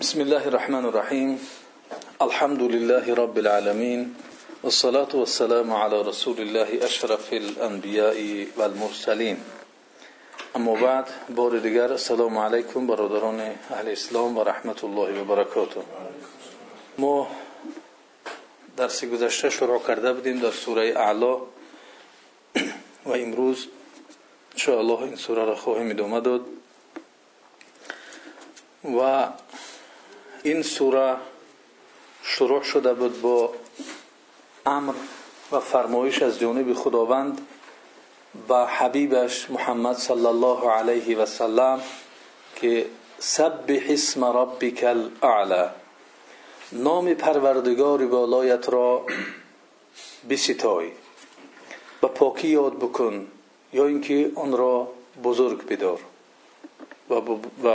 بسم الله الرحمن الرحيم الحمد لله رب العالمين والصلاة والسلام على رسول الله أشرف الأنبياء والمرسلين اما بعد بار دیگر السلام علیکم برادران أهل اسلام و رحمت الله و برکاته ما درس گذشته شروع کرده بودیم در سوره اعلا و امروز ان الله این سوره را خواهیم ادامه داد و این سوره شروع شده بود با امر و فرمایش از جانب خداوند با حبیبش محمد صلی الله علیه و سلم که سبح اسم ربک الاعلا نام پروردگار بالایت را بستای و پاکی یاد بکن یا اینکه آن را بزرگ بدار و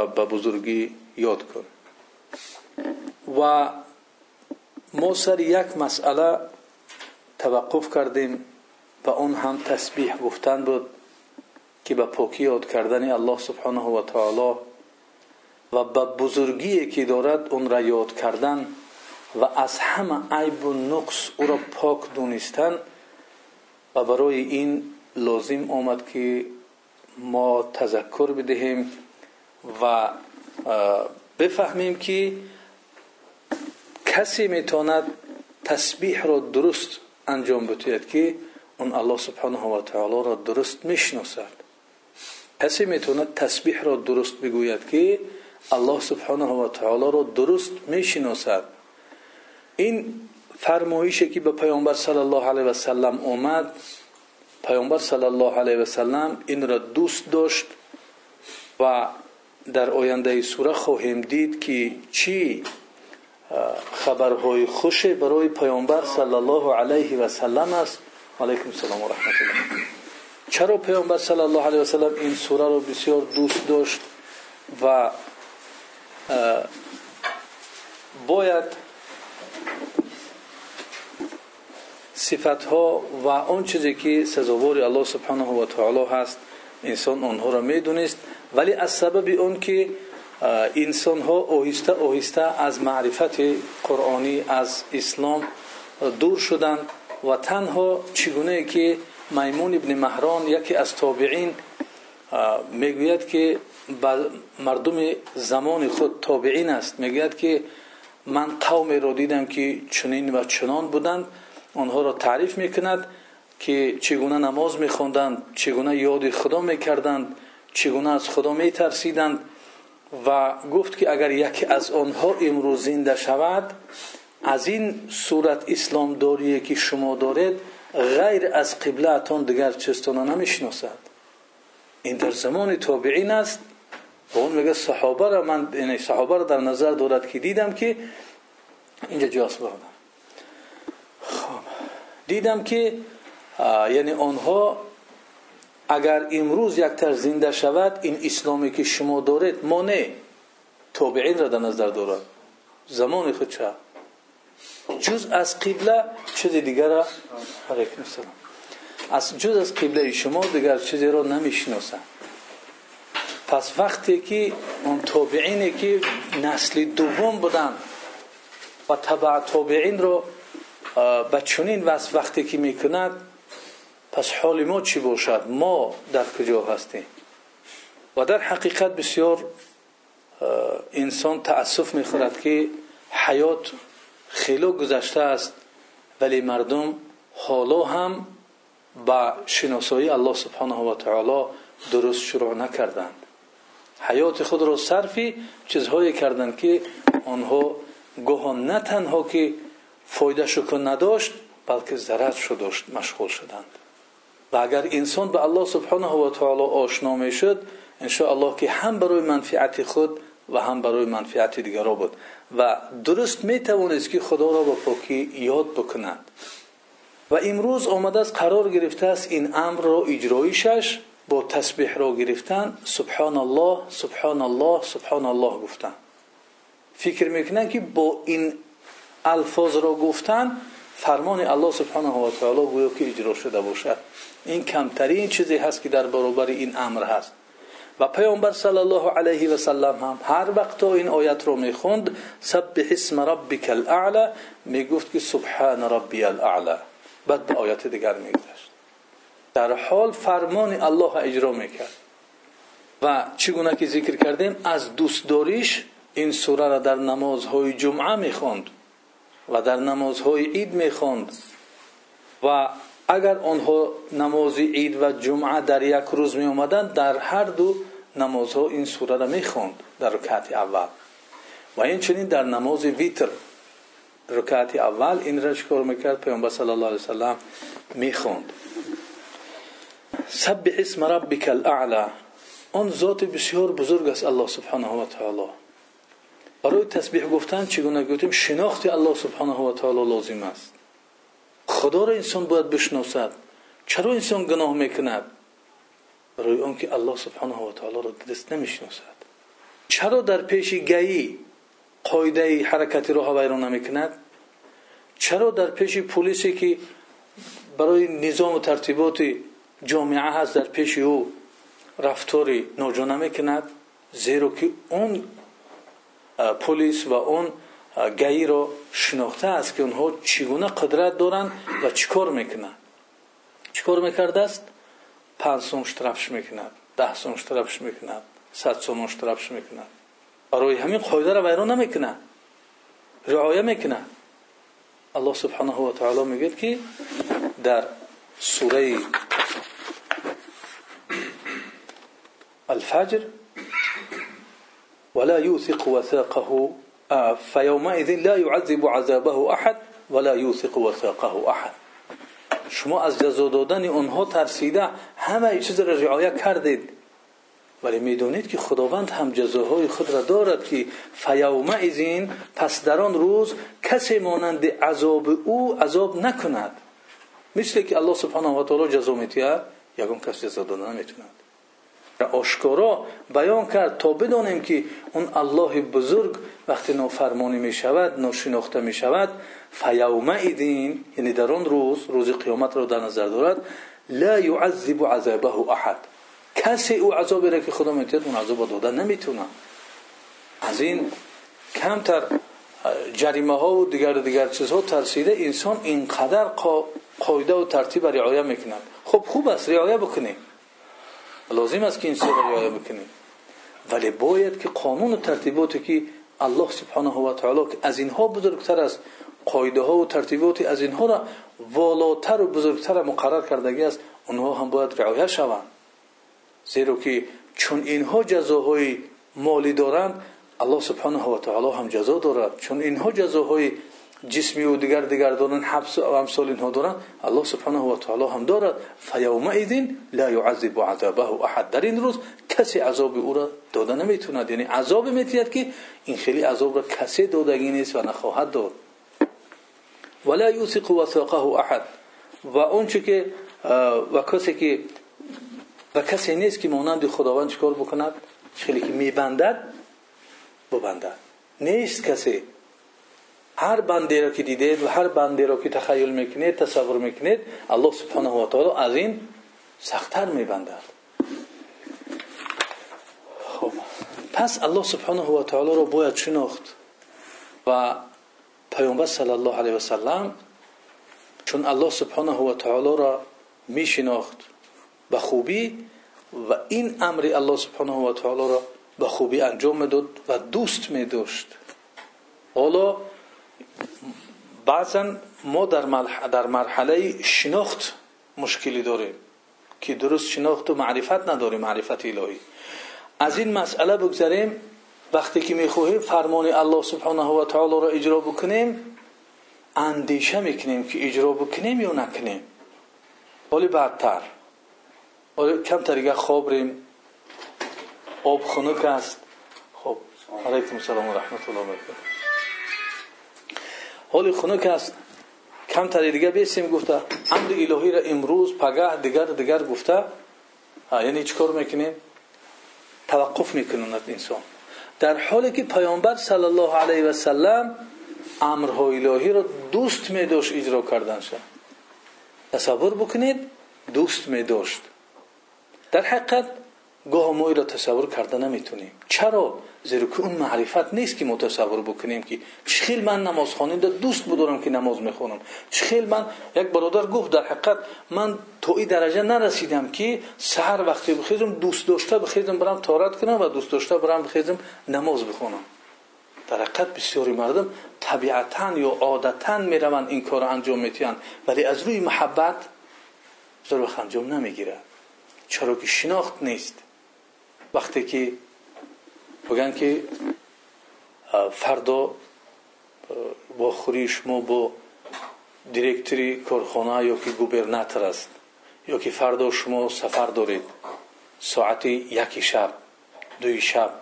به بزرگی یاد کن. و ما سر یک مسئله توقف کردیم و اون هم تسبیح گفتن بود که به پاکی یاد کردن الله سبحانه و تعالی و به بزرگی که دارد اون را یاد کردن و از همه عیب و نقص او را پاک دونستن و برای این لازم آمد که ما تذکر بدهیم و بفهمیم که کسی می‌تواند تسبیح را درست انجام بتوید که اون الله سبحانه و تعالی را درست می‌شناسد. کسی می‌تواند تسبیح را درست بگوید که الله سبحانه و تعالی را درست می‌شناسد. این فرمایشی که به پیامبر صلی الله علیه و سلم اومد پیامبر صلی الله علیه و سلم این را دوست داشت و در آینده سوره خواهیم دید که چی خبرهای خوش برای پیامبر صلی الله علیه و سلم است. علیکم السلام و رحمت الله چرا پیامبر صلی الله علیه و سلم این سوره را بسیار دوست داشت و باید صفت ها و آن چیزی که سزاوار الله سبحانه و تعالی هست انسان آنها را می‌دونست. ولی از سبب اون که انسان ها آهسته آهسته از معرفت قرآنی از اسلام دور شدند و تنها چگونه که میمون ابن مهران یکی از تابعین می‌گوید که مردم زمان خود تابعین است. می‌گوید که من قوم را دیدم که چنین و چنان بودند. آنها را تعریف می‌کند که چگونه نماز میخواندند چگونه یاد خدا می‌کردند چگونه از خدا میترسیدند. و گفت که اگر یکی از آنها امروز زنده شود از این صورت اسلام داری که شما دارید غیر از قبله اتان دیگر چستانه نمی‌شناسد. این در زمان تابعین است. و اون میگه صحابه را من یعنی صحابه را در نظر دارد که دیدم که اینجا جاس بردم خب. دیدم که یعنی آنها اگر امروز یک تر زنده شود این اسلامی که شما دارید مانع تابعین را در نظر دارد. زمان خود چه؟ جز از قبله چیز دیگر را از جز از قبله شما دیگر چیزی را نمی‌شناسند پس وقتی که اون تابعینی که نسل دوم بودن و تبع تابعین رو به چنین وصف وقتی که می‌کند پس حال ما چی باشد؟ ما در کجا هستیم؟ و در حقیقت بسیار انسان تأسف می‌خورد که حیات خیلی گذشته است ولی مردم حالا هم با شناسایی الله سبحانه و تعالی درست شروع نکردند. حیات خود را صرفی چیزهایی کردند که آنها گاهان نه تنها که فایده شکن نداشت بلکه ضرر داشت مشغول شدند. و اگر انسان به الله سبحانه و تعالی آشنا می‌شد الله که هم برای منفعت خود و هم برای منفعت دیگران بود. و درست می‌توانست که خدا را با پاکی یاد بکنند و امروز آمده است قرار گرفته است این امر را اجرایشش با تسبیح را گرفتن. سبحان الله سبحان الله سبحان الله گفتن. فکر می‌کنن که با این الفاظ را گفتن فرمان الله سبحانه و تعالی گویا که اجرا شده باشد. این کمترین چیزی هست که در برابر این امر هست. و پیامبر صلی الله علیه و سلم هم هر وقت این آیت رو می‌خوند سبح اسم ربک الاعلى می‌گفت که سبحان ربی الاعلى بعد به آیت دیگر میگذشت. در حال فرمان الله اجرا می‌کرد. و چگونه که ذکر کردیم؟ از دوست داریش این سوره را در نمازهای جمعه می‌خوند و در نمازهای عید می‌خوند. و اگر آنها نماز عید و جمعه در یک روز می اومدند در هر دو نمازها این سوره را می‌خوند در رکعت اول. و این چنین در نماز ویتر رکعت اول این را چکار می‌کرد پیامبر صلی الله علیه وسلم می‌خوند سبح اسم ربک الاعلى آن ذات بسیار بزرگ است الله سبحانه و تعالی. برای تسبیح گفتن چگونه گفتیم؟ شناخت الله را انسان باید بشناسد. چرا انسان گناه می‌کند؟ برای آنکه الله سبحانه و تعالی را دست نمی‌شناسد. چرا در پیش گیی قاعده حرکتی را ویران نمی‌کند چرا در پیش پلیسی که برای نظام و ترتیبات جامعه هست در پیش او رفتاری ناجا نمی‌کند زیرا که اون پلیس و اون رو شناخته است که اونها چگونه قدرت دارند و چیکار می‌کنند چیکار می‌کرده است؟ پنج سوم اشترافش می‌کند ده سوم اشترافش می‌کند صد سوم اشترافش می‌کند. برای همین قاعده را ویران نمی‌کنه رعایه می‌کنه. الله سبحانه و تعالی میگه که در سوره الفجر ولا يوثق وثاقه فيومئذ لا يعذب عذابه احد ولا يوثق وثاقه احد. شما از جزا دادن اونها ترسیده همه چیز را رعایت کردید. ولی می‌دونید که خداوند هم جزاهای خود را دارد که فیومئذ پس در آن روز کسی مانند عذاب او عذاب نکند. مثل که الله سبحانه و تعالی جزا میتید یگان کس جزا دادن نمی‌توند آشکارا بیان کرد تا بدانیم که اون الله بزرگ وقتی نافرمانی می شود ناشناخته می شود فیومئذین یعنی در آن روز روز قیامت را در نظر دارد لا يعذب عذابه احد. کسی او عذابی را که خدا میتید اون عذاب دادن نمی‌تونه. از این کمتر جریمه ها و دیگر دیگر چیزها ترسیده انسان اینقدر قاعده و ترتیب رعایت می‌کنند خب خوب است رعایت بکنیم. لازم است که این سه رعایت بکنیم. ولی باید که قانون و ترتیباتی که الله سبحانه و تعالی از اینها بزرگتر است قاعده ها و ترتیبات از اینها را والاتر و بزرگتر مقرر کردگی است اونها هم باید رعایت شوند. زیرا که چون اینها جزاهای مالی دارند الله سبحانه و تعالی هم جزا دارد. چون اینها جزاهای جسمی و دیگر دیگر دارن حبس و امثال اینها دارن. الله سبحانه و تعالی هم دارد فیومئذ لا يعذب عذابه احد. در این روز کسی عذاب او را داده نمی‌توند. یعنی عذاب میتید که این خیلی عذاب را کسی دادگی نیست و نخواهد داد. ولا یوثق وثاقه احد. و اون که و کسی که و کسی نیست که مانند خداوند چکار بکند؟ خیلی که میبندد ببندد. نیست کسی. بنده را که دیدید و هر بنده را که تخیل می‌کنید تصور می‌کنید الله سبحانه و تعالی از این سختتر میبندد. خب. پس الله سبحانه و تعالی را باید شناخت و پیامبر صلی الله علیه و سلم چون الله سبحانه و تعالی را میشناخت به خوبی و این امر الله سبحانه و و بعضا ما در در مرحله شناخت مشکلی داریم که درست شناخت و معرفت نداریم معرفت الهی. از این مسئله بگذاریم وقتی که می‌خواهیم فرمان الله سبحانه و تعالی را اجرا بکنیم اندیشه می‌کنیم که اجرا بکنیم آب خنک است علیکم السلام و رحمت الله وبرکاته حال خنک است کم طریقه دیگه بیسیم گفته امر الهی را امروز پگاه دیگر دیگر گفته یعنی چیکار می‌کنیم توقف می‌کنند انسان در حالی که پیامبر صلی الله علیه و سلم امرهای الهی را دوست می داشت اجرا کردن شد تصور بکنید دوست می داشت در حقیقت گاه ما را تصور کرده نمی‌تونیم چرا زیرا که اون معرفت نیست که ما تصور بکنیم که چخیل من نماز خوانیم دوست بدارم که نماز می‌خونم. چخیل من یک برادر گفت در حقیقت من تو این درجه نرسیدم که سحر وقتی بخیزم دوست داشته بخیزم برم تارت کنم و دوست داشته برم بخیزم نماز بخونم. در حقیقت بسیاری مردم طبیعتا یا عادتا می‌روند این کار انجام میتیان ولی از روی محبت ضرور انجام نمی‌گیره. چرا که شناخت نیست. وقتی که بگن که فردا با خوری شما با دیرکتری کارخانه یا که گوبرناتر است یا که فردا شما سفر دارید ساعت یکی شب دوی شب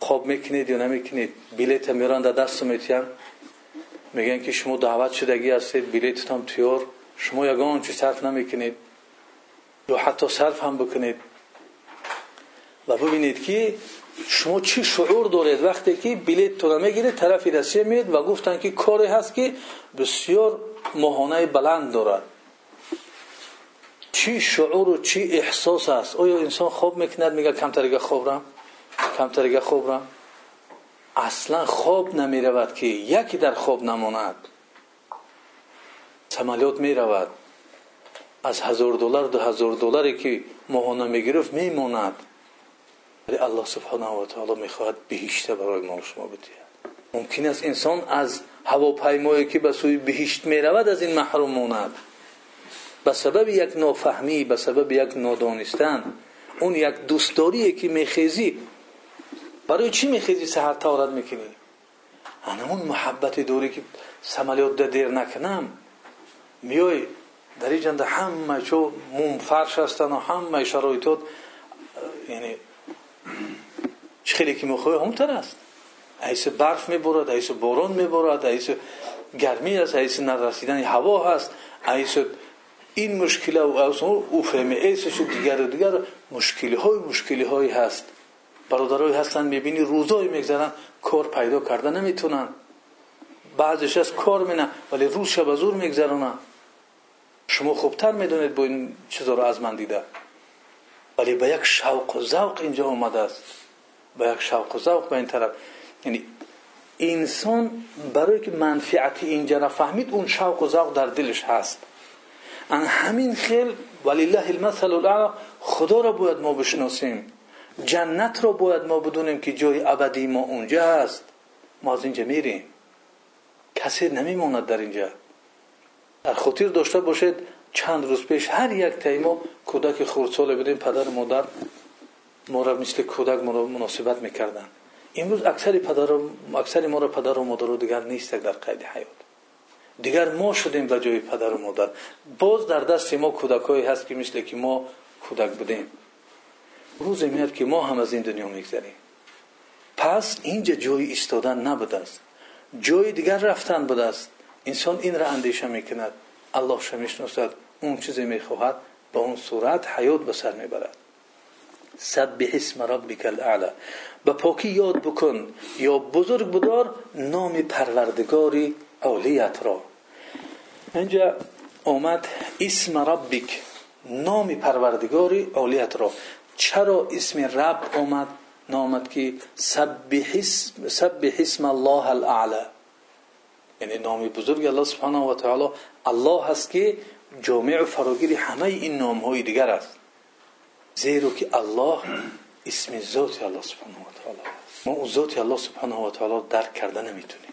خواب می‌کنید یا نمی‌کنید بلیت میران در دست میتین میگن که شما دعوت شدگی هستید بلیت هم تیار. شما یگان چی صرف نمی‌کنید یا حتی صرف هم شما چی شعور دارید؟ وقتی که بلیت تو نمی‌گیرید طرفی رسیه میید و گفتن که کاری هست که بسیار ماهانه بلند دارد. چی شعور و چی احساس است؟ آیا انسان خواب می‌کند؟ میگه کمترگه خواب رم کمترگه خواب رم اصلا خواب نمی رود که یکی در خواب نماند. سمالیات می رود از هزار دلار دو هزار دلاری که ماهانه می گرفت می ماند ولی الله سبحانه و تعالی می خواهد بهشته برای ما شما بدهد ممکن است انسان از هواپیمایی که به سوی بهشت می رود از این محروم ماند به سبب یک نافهمی به سبب یک نادانستن اون یک دوستداری که میخیزی. برای چی میخیزی سهر تارت می‌کنی؟ همون محبت دوری که سمالیات دیر نکنم. میای در اینجا همه چو موم فرش هستن و همه شرایطات یعنی خیلی که می‌خواه همونتر است. ایس برف می‌برد ایس باران می‌برد ایس گرمی است ایس نرسیدن هوا هست ایس این مشکل و او فهمه ایسش دیگر و دیگر. مشکلی های مشکلی های هست. برادرای هستن می‌بینی روزای میگذرن کار پیدا کرده نمی‌تونن. بعضش از کار مینه ولی روز شب زور میگذرونن. شما خوبتر می‌دونید با این چیزا رو از من دیده. ولی به یک شوق و ذوق اینجا آمده است. به یک شوق و ذوق به این طرف. یعنی انسان برای که منفعت اینجا را فهمید اون شوق و ذوق در دلش هست. ان همین خیل ولله المثل الاعلى خدا را باید ما بشناسیم. جنت را باید ما بدونیم که جای ابدی ما اونجا هست. ما از اینجا میریم. کسی نمیماند در اینجا. در خاطر داشته باشید چند روز پیش هر یک تیما کودک خردسال بودیم پدر مادر ما را مثل کودک ما مناسبت می‌کردن. امروز اکثر پدر اکثر ما را پدر و مادر دیگر نیست در قید حیات. دیگر ما شدیم به جای پدر و مادر. باز در دست ما کودکایی هست که مثل که ما کودک بودیم. روز میاد که ما هم از این دنیا میگذریم. پس اینجا جای ایستادن نبوده است. جای دیگر رفتن بوده است. انسان این را اندیشه می‌کند. الله شمیشناسد اون چیزی می‌خواهد با اون صورت حیات به سر می‌برد. سبح اسم ربک الاعلى به پاکی یاد بکن یا بزرگ بدار نام پروردگاری اولیت را. اینجا آمد اسم ربک نام پروردگاری اولیت را. چرا اسم رب آمد نامد که سبح اسم الله الاعلى یعنی نام بزرگ الله سبحانه و تعالی هست که جامع و فراگیر همه این های دیگر است. زیرا که الله اسم ذات الله سبحانه و تعالی ما ذات الله سبحانه و تعالی درک کرده نمی‌تونیم.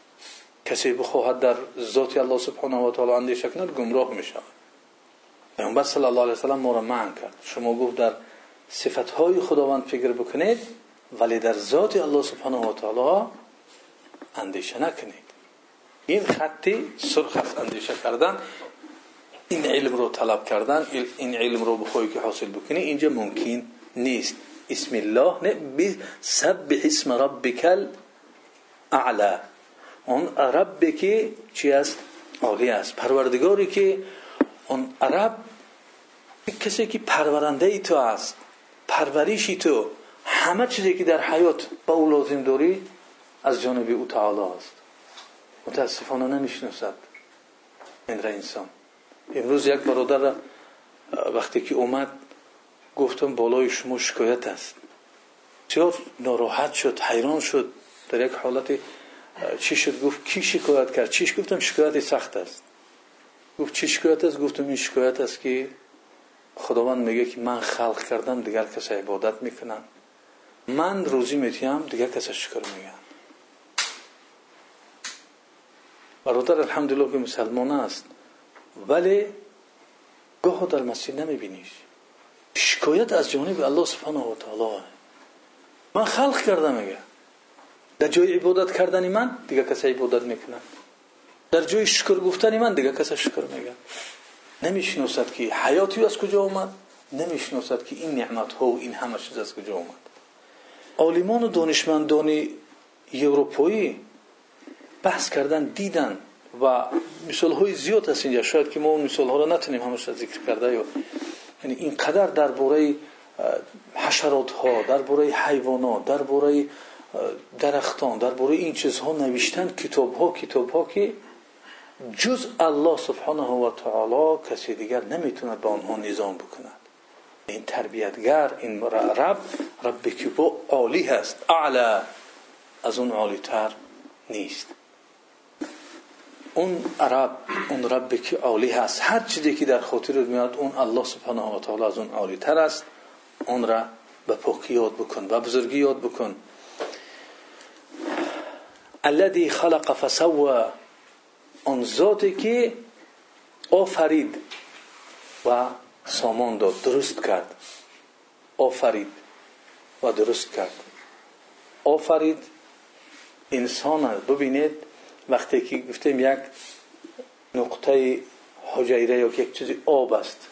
کسی بخواهد در ذات الله سبحانه و تعالی اندیشه کند گمراه میشه پیامبر صلی الله علیه و سلم ما را منع کرد. شما گفت در صفت های خداوند فکر بکنید ولی در ذات الله سبحانه و تعالی اندیشه نکنید. این خطی سرخ است اندیشه کردن این علم رو طلب کردن این علم رو بخوای که حاصل بکنی اینجا ممکن نیست اسم الله نه سبح اسم ربک اعلا اون رب که چی است عالی است پروردگاری که اون رب کسی که پرورنده ای تو است پروریشی تو همه چیزی که در حیات با او لازم داری از جانب او تعالی است متاسفانه نمی‌شناسد این را انسان. امروز یک برادر وقتی که اومد گفتم بالای شما شکایت است. بسیار ناراحت شد حیران شد. در یک حالت چی شد؟ گفت کی شکایت کرد؟ چیش؟ گفتم شکایت سخت است. گفت چی شکایت است؟ گفتم این شکایت است که خداوند میگه که من خلق کردم دیگر کسی عبادت می‌کنن من روزی میتیم دیگر کسی شکر میگن برادر الحمدلله که مسلمان است. ولی گاه در مسجد نمیبینیش. شکایت از جانب الله سبحانه و تعالی. من خلق کردم میگه در جای عبادت کردن من دیگه کسی عبادت می‌کنن در جای شکر گفتن من دیگه کسی شکر میگه نمی‌شناسد که حیاتی از کجا اومد نمی‌شناسد که این نعمت ها و این همه چیز از کجا اومد عالمان و دانشمندان اروپایی بحث کردن دیدن و مثال های زیاد هست اینجا. شاید که ما اون مثال ها را نتونیم همش ذکر کرده یا یعنی اینقدر درباره حشرات ها درباره حیوانات درباره درختان درباره این چیزها نوشتن کتاب ها کتاب ها که جز الله سبحانه و تعالی کسی دیگر نمی‌توند به آنها نظام بکند این تربیتگر این رب ربی که با عالی هست. اعلا از اون عالی تر نیست. اون رب اون ربی که عالی هست. هر چیزی که در خاطر میاد اون الله سبحانه و تعالی از اون عالی تر است. اون را به پاکی یاد بکن به بزرگی یاد بکن. الذي خلق فسوى آن ذاتی که آفرید و سامان داد درست کرد. آفرید و درست کرد. آفرید انسان ببینید وقتی که گفتیم یک نقطه حجیره یا یک چیزی آب است.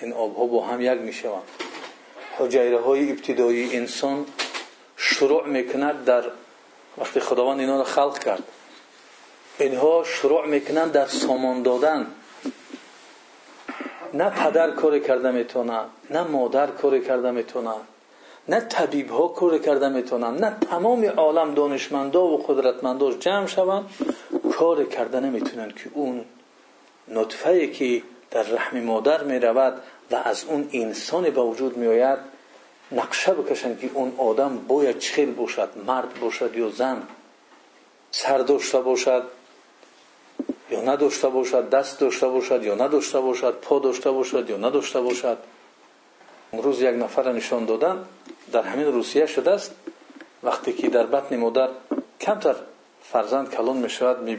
این آب ها با هم یک می شوند حجیره های ابتدایی انسان شروع می‌کند در وقتی خداوند اینا رو خلق کرد. اینها شروع می‌کنن در سامان دادن. نه پدر کار کرده می‌تونه نه مادر کار کرده می‌تونه. نه طبیب ها کار کرده می‌تونن نه تمام عالم دانشمندا و قدرتمندا جمع شوند. کار کرده نمی‌تونن که اون نطفه که در رحم مادر می‌رود و از اون انسان به وجود میآید نقشه بکشن که اون آدم باید چخیل باشد مرد باشد یا زن. سر داشته باشد یا نداشته باشد دست داشته باشد یا نداشته باشد پا داشته باشد یا نداشته باشد. امروز یک نفر نشان دادن در همین روسیه شده است وقتی که در بطن مادر کمتر فرزند کلان می شود می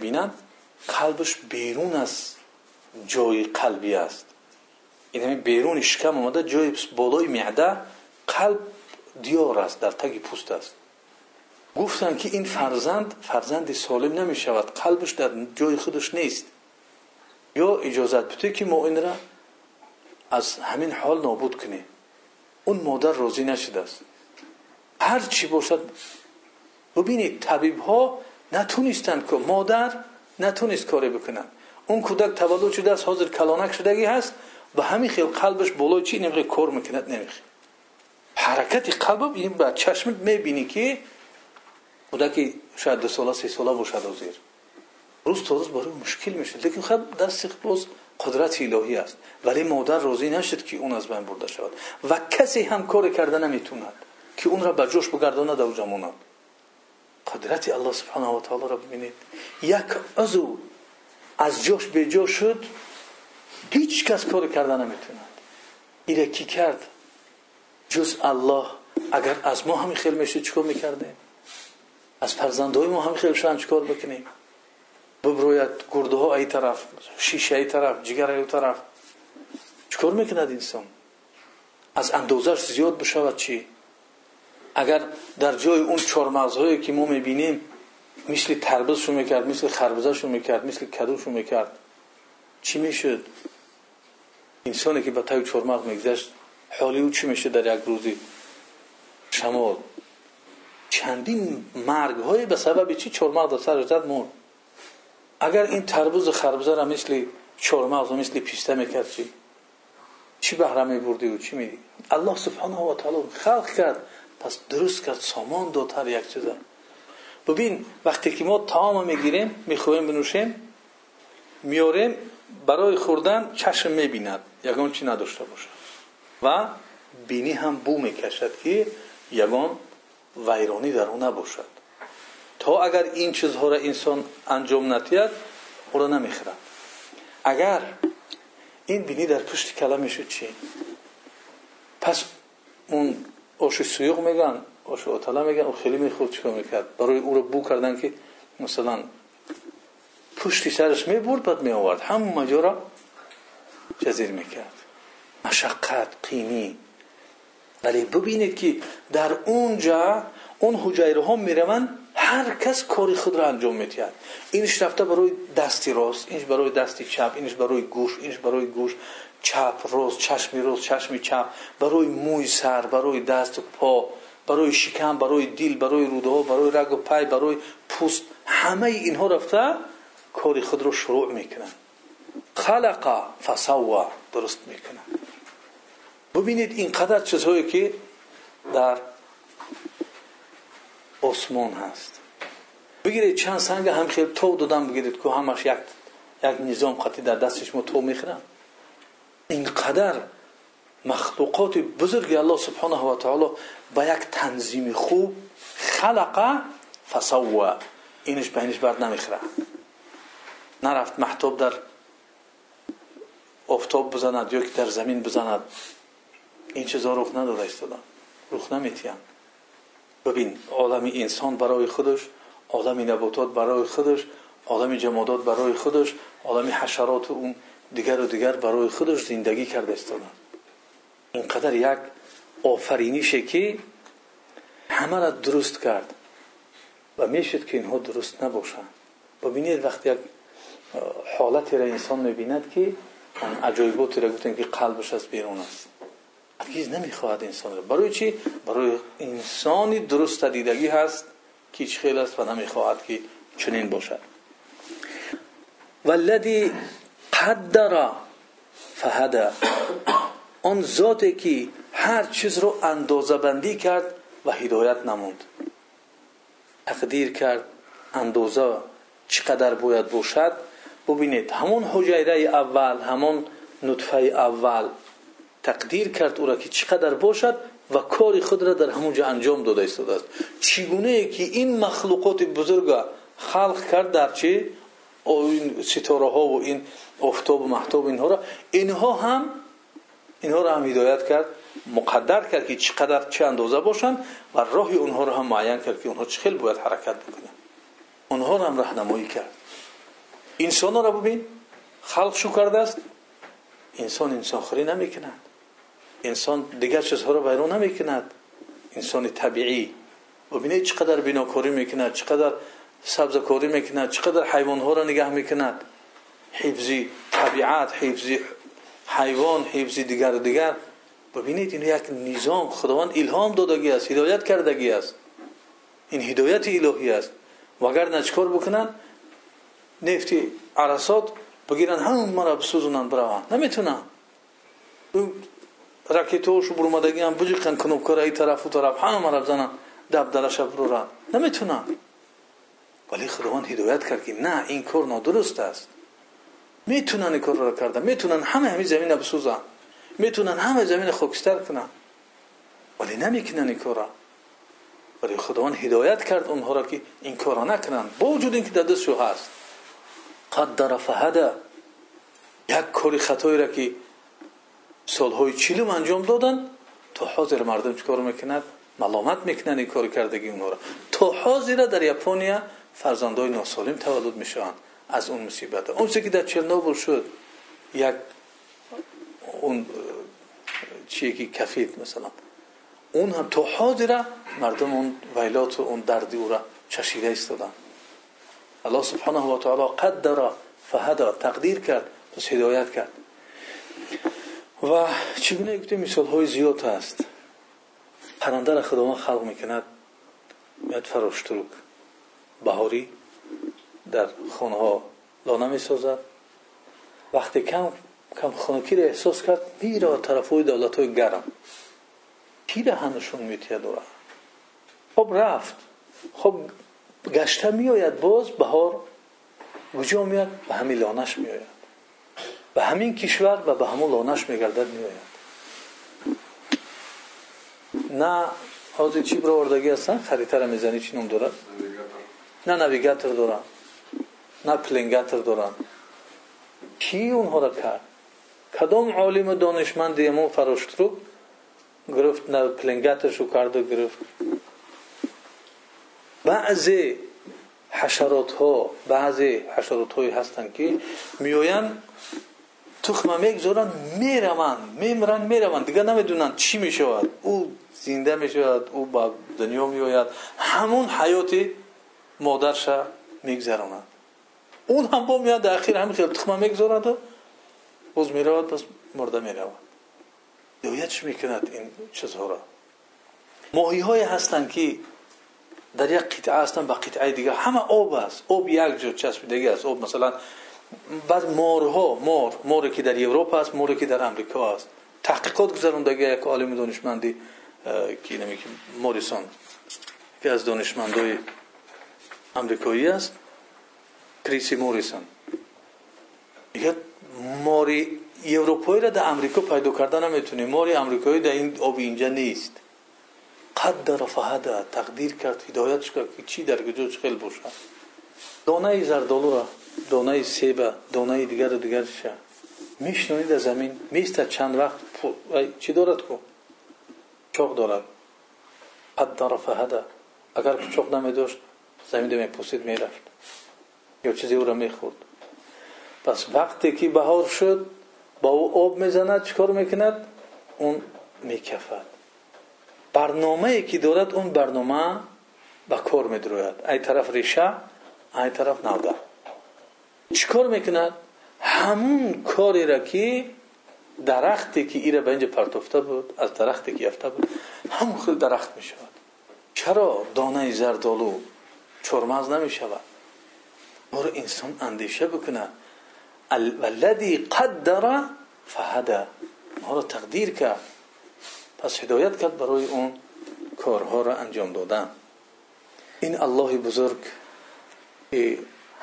قلبش بیرون از جای قلبی است. این همین بیرون شکم آمده جای بالای معده قلب دیار است در تگ پوست است. گفتن که این فرزند فرزند سالم نمی شود قلبش در جای خودش نیست. یا اجازت بده که ما این را از همین حال نابود کنیم. اون مادر راضی نشده است. هر چی باشد ببینید طبیب ها نتونستند که مادر نتونست کاری بکنن. اون کودک تولد شده است حاضر کلانک شدگی هست به همین خیل قلبش بالای چی؟ نمی‌خواد کار می‌کند نمی‌خواد. حرکت قلب این با چشمت می‌بینی که کودکی شاید دو ساله سه ساله باشد زیر روز تا روز برای مشکل میشه. لیکن خب دست باز قدرت الهی است. ولی مادر راضی نشد که اون از بین برده شود. و کسی هم کار کرده نمی‌توند که اون را به جوش بگرداند و جماند قدرت الله سبحانه و تعالی را ببینید. یک عضو از جوش به جوش شد هیچ کس کار کرده نمی‌توند. ایره کی کرد. جز الله اگر از ما همین خیل میشه چیکار می‌کردیم؟ از فرزندهای ما همین خیل شدن چیکار بکنیم؟ ببروید گرده ها ای طرف شیشه ای طرف جگر ای طرف. چیکار می‌کند انسان؟ از اندازش زیاد بشود چی؟ اگر در جای اون چهارمغزهایی که ما می‌بینیم مثل تربزشو می‌کرد مثل خربزهشو می‌کرد مثل کدوشو می‌کرد چی می‌شد؟ انسانی که به تای چهارمغز میگذشت حالی او چی میشه در یک روزی؟ شمال چندین مرگ های به سبب چی چهارمغز در سر زد مرد؟ агар ин тарбузу харбузара мисли чормағзу мисли писта мекард чи чӣ баҳра мебурдию чӣ меди аллоҳ субҳанаҳу ватаоло халқ кард пас дуруст кард сомон дод ҳар як чиза бубин вақте ки мо таома мегирем мехӯрем бинӯшем миёрем барои хӯрдан чашм мебинад ягон чӣ надошта бошад ва бинӣ ҳам бу мекашад ки ягон вайронӣ дар ӯ набошад то агар ин чизҳоро инсон анҷом натиҳад ӯро намехӯрад агар ин бинӣ дар пушти кала мешуд чӣ пас он оши суюқ мегӯянд оши отала мегӯянд ӯ хеле мехӯрд чикор мекард барои ӯро бу кардан ки масалан пушти сараш мебурд бад меовард ҳамн маҷоро ҷазир мекард машаққат қинӣ вале бибинед ки дар هر کس کاری خود را انجام می‌دهد. اینش رفته برای دستی راست اینش برای دستی چپ اینش برای گوش اینش برای گوش چپ راست چشمی راست چشمی چپ. برای موی سر برای دست و پا برای شکم برای دل برای روده ها برای رگ و پای برای پوست. همه اینها رفته کاری خود را شروع می‌کنند خلق فسوا درست می‌کنند ببینید اینقدر چیزهایی که در осмон ҳаст бигиред чанд санга ҳамхел тов додам бигиред ку ҳамаш як низом қатӣ дар дасти шумо тов мехӯранд ин қадар махлуқоти бузурги аллоҳ субҳанаҳу ватаоло ба як танзими хуб халақа фасавва иниш ба иниш бард намехӯрад нарафт маҳтоб дар офтоб бизанад ё ки дар замин бизанад ин чизҳо рух надода истоданд рух наметиҳанд ببین عالم انسان برای خودش عالم نباتات برای خودش عالم جمادات برای خودش عالم حشرات و اون دیگر و دیگر برای خودش زندگی کرده استادن اینقدر یک آفرینیشه که همه را درست کرد. و می‌شد که اینها درست نباشند ببینید وقتی یک حالتی را انسان می‌بیند که عجایباتی را گفتن که قلبش از بیرون است. هرگز نمی‌خواهد انسان را برای چی؟ برای انسانی درست دیدگی هست که چه خیلی است و نمی‌خواهد که چنین باشد. والذی قدر فهدا آن ذاتی که هر چیز رو اندازه بندی کرد و هدایت نمود، تقدیر کرد اندازه چقدر باید باشد؟ ببینید همون حجیره اول همون نطفه اول تقدیر کرد او را که چقدر باشد و کار خود را در همونجا انجام داده ایستاده است. چگونه که این مخلوقات بزرگ خلق کرد در چه؟ این ستاره ها و این افتاب و محتاب اینها را. اینها هم اینها را هم هدایت کرد مقدر کرد که چقدر چه اندازه باشند و راه اونها را هم معین کرد که اونها چخل باید حرکت بکنند اونها را هم راهنمایی کرد. انسان را ببین خلق شو کرده است. انسان انسان خوری نمی‌کنند انسان دیگر چیزها را بیرون نمی‌کند. انسان طبیعی. ببینید چقدر بیناکاری می‌کند چقدر سبزکاری می‌کند چقدر حیوان ها را نگه می‌کند. حفظی طبیعت حفظی حیوان حفظی دیگر دیگر. ببینید این یک نظام خداوند الهام دادگی است هدایت کردگی است. این هدایت الهی است. وگرنه چکار بکنن؟ نفتی عرصات بگیرن همون مرا بسوزونن بروند نمی‌تونن. ракетаошу бурмадагиам буҷиқанд кнопкараи тарафу тараф ҳамара бзананд дабдараша буроранд наметунанд вале худованд ҳидоят кард ки на ин кор нодуруст аст метунанд ин корро карда метунанд ҳама ҳамин замина бисӯзанд метунанд ҳама замина хокистар кунанд вале намекунанд ин корро вале худованд ҳидоят кард онҳоро ки ин корро накунанд бо вуҷуд ин ки дар дастшо ҳаст қаддара фаҳада як кори хатоеро ки солҳои чилум анҷом доданд то ҳозир мардум чӣ кор мекунад маломат мекунанд ин кори кардаги онҳоро то ҳозира дар япония фарзандои носолим таваллуд мешаванд аз он мусибата он чизе ки дар чернобул шуд як он чие ки кафид масалан он ҳам то ҳозира мардум он вайлоту он дарди ӯра чашида истоданд аллоҳ субҳанаҳу ватаоло қаддара фаҳада тақдир кард пас ҳидоят кард ва чӣ гуна гуфтем мисолҳои зиёд ҳаст паррандара худованд халқ мекунад меяд фароштурук баҳорӣ дар хонаҳо лона месозад вақте кам камхонакиро эҳсос кард мирава тарафҳои давлатҳои гарм пираҳа нушон метиҳад ора хоб рафт хоб гашта меояд боз баҳор куҷо меояд ба ҳамин лонаш меояд به همین کشور و به همون لانش میگردد میآید. نه حاضر چی برآوردگی هستن؟ خریطه را می‌زنی چی نوم دارد نه نویگاتر دارن. نه پلنگاتر دارن. کی اونها را کرد؟ کدام عالم دانشمند ما فراشت رو گرفت؟ نه پلنگاتشو کرد و گرفت. بعضی حشرات ها بعضی حشرات هایی هستند که میوین تخمه می‌گذارن می‌روند میمرن می‌روند. دیگه نمی‌دونن چی می‌شود. او زنده می‌شود او با دنیا میآید. همون حیات مادرش میگذراند اون هم با میاد در اخیر همین خیلی. تخمه می‌گذارد و باز می‌رود باز مرده می‌رود دویتش می‌کند این چیزها را؟ ماهی های هستند که در یک قطعه هستن با قطعه دیگه. همه آب است آب یک جو چسبیدگی است. آب مثلا بعد مارها مار ماری که در اروپا است ماری که در امریکا است تحقیقات گذروندگی یک عالم دانشمندی که نمی که موریسون که از دانشمندای امریکایی است. کریسی موریسون. یک ماری اروپایی را در امریکا پیدا کردن نمی‌تونی. ماری امریکایی در این آب اینجا نیست. قدر فهده تقدیر کرد هدایتش کرد که چی در گجوش خیلی باشد. دانه زردالو را دانه سیب دانه دیگر و دیگر شد میشنونید در زمین. میسته چند وقت چی دارد کو؟ چاق دارد قدر فهده اگر چاق نمی داشت زمین می پوسید می‌رفت. یا چیزی او را می‌خورد. پس وقتی که بهار شد با او آب می‌زند چکار می‌کند؟ اون میکفد. برنامه که دارد اون برنامه به کار میدروید. ای طرف ریشه ای طرف نوده چیکار می‌کند همون کاری را که درختی که ایره به اینجا پرتفته بود از درختی که یفته بود همون خود درخت می‌شود. چرا دانه زردالو چرمز نمی‌شود؟ برو انسان اندیشه بکنه. الذي قدر فهده ما را تقدیر کرد. پس هدایت کرد برای اون کارها را انجام دادن. این الله بزرگ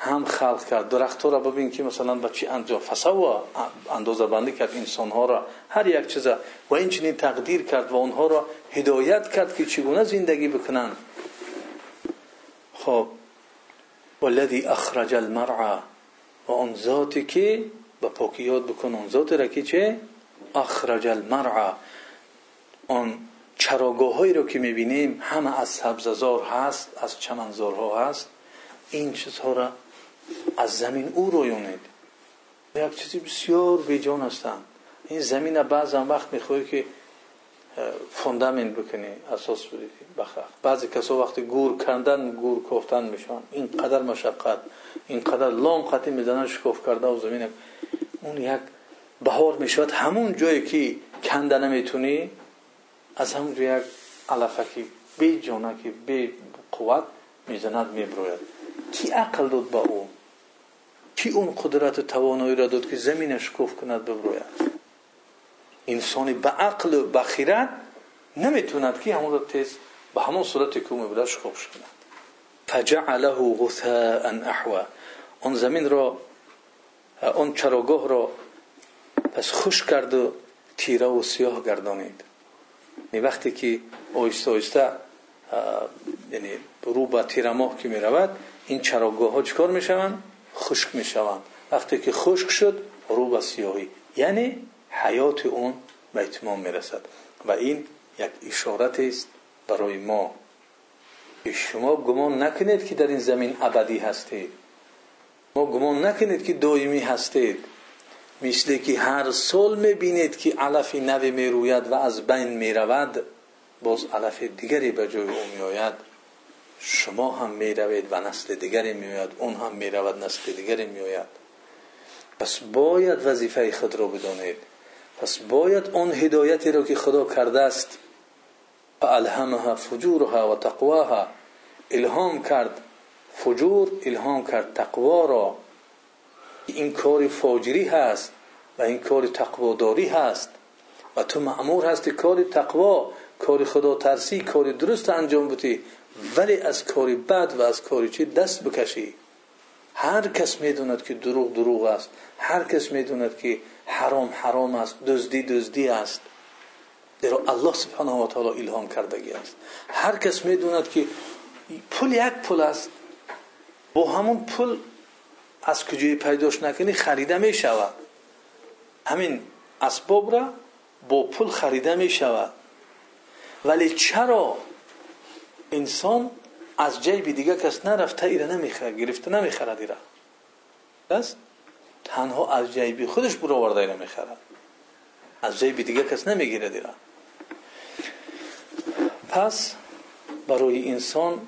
هم خلق کرد. درخت را ببین که مثلا با چی انجام. فسوا اندازه بندی کرد انسان ها را. هر یک چیز و این چنین تقدیر کرد و اونها را هدایت کرد که چگونه زندگی بکنن. خب والذی اخرج المرعى و اون ذاتی که با پاکی یاد بکن اون ذاتی را که چه؟ اخرج المرعى. آن چراگاه هایی رو که می‌بینیم همه از سبززار هست از چمنزارها هست. این چیزها را از زمین او رویونید. یک چیزی بسیار بیجان هستند. این زمین بعض هم وقت میخوایی که فوندامنت بکنی اساس بدی بعضی کسا وقتی گور کندن گور کفتن میشن. اینقدر مشقت اینقدر لام خطی می‌زنن شکوف کرده و زمین اون یک بهار می‌شود. همون جایی که کنده نمی‌تونی از همون یک علفکی بی جانکی بی قوت می‌زند میبروید. کی عقل داد با او؟ کی اون قدرت و توانایی را داد که زمینش کف کند ببروید انسانی به عقل و به خیرت نمی‌توند که همون را تیز به همون صورت که میبوده شکوف کند فجعله غثاء احوا اون زمین را اون چراگاه را پس خوش کرد و تیره و سیاه گردانید. یعنی وقتی که آیسته آیسته یعنی رو به تیرماه که می رود این چراگاه ها چکار می شوند؟ خشک می شوند وقتی که خشک شد رو به سیاهی. یعنی حیات اون به اتمام می رسد و این یک اشارت است برای ما. شما گمان نکنید که در این زمین ابدی هستید. ما گمان نکنید که دائمی هستید. مثل که هر سال می‌بینید که علف نوی می‌روید و از بین می‌رود باز علف دیگری به جای او میآید. شما هم می‌روید و نسل دیگری میآید اون هم می‌رود نسل دیگری میآید. پس باید وظیفه خود را بدانید. پس باید اون هدایتی را که خدا کرده است فالهمها فجورها و تقواها الهام کرد. فجور الهام کرد تقوا را. این کار فاجری هست و این کار تقواداری هست. و تو معمور هستی کار تقوا کار خدا ترسی کار درست انجام بدی. ولی از کار بد و از کار چی دست بکشی. هر کس می‌دوند که دروغ دروغ است. هر کس می‌دوند که حرام حرام است دزدی دزدی است. زیرا الله سبحانه و تعالی الهام کردگی است. هر کس می‌دوند که پول یک پول است. با همون پول از کجای پیداش نکنی خریده می شود همین اسباب را با پول خریده می شود ولی چرا انسان از جیب دیگه کس نرفته ایره نمی‌خره گرفته نمی‌خرد ایره بس تنها از جیب خودش برو آورده ایره می‌خرد از جیب دیگه کس نمی‌گیرد ایره پس برای انسان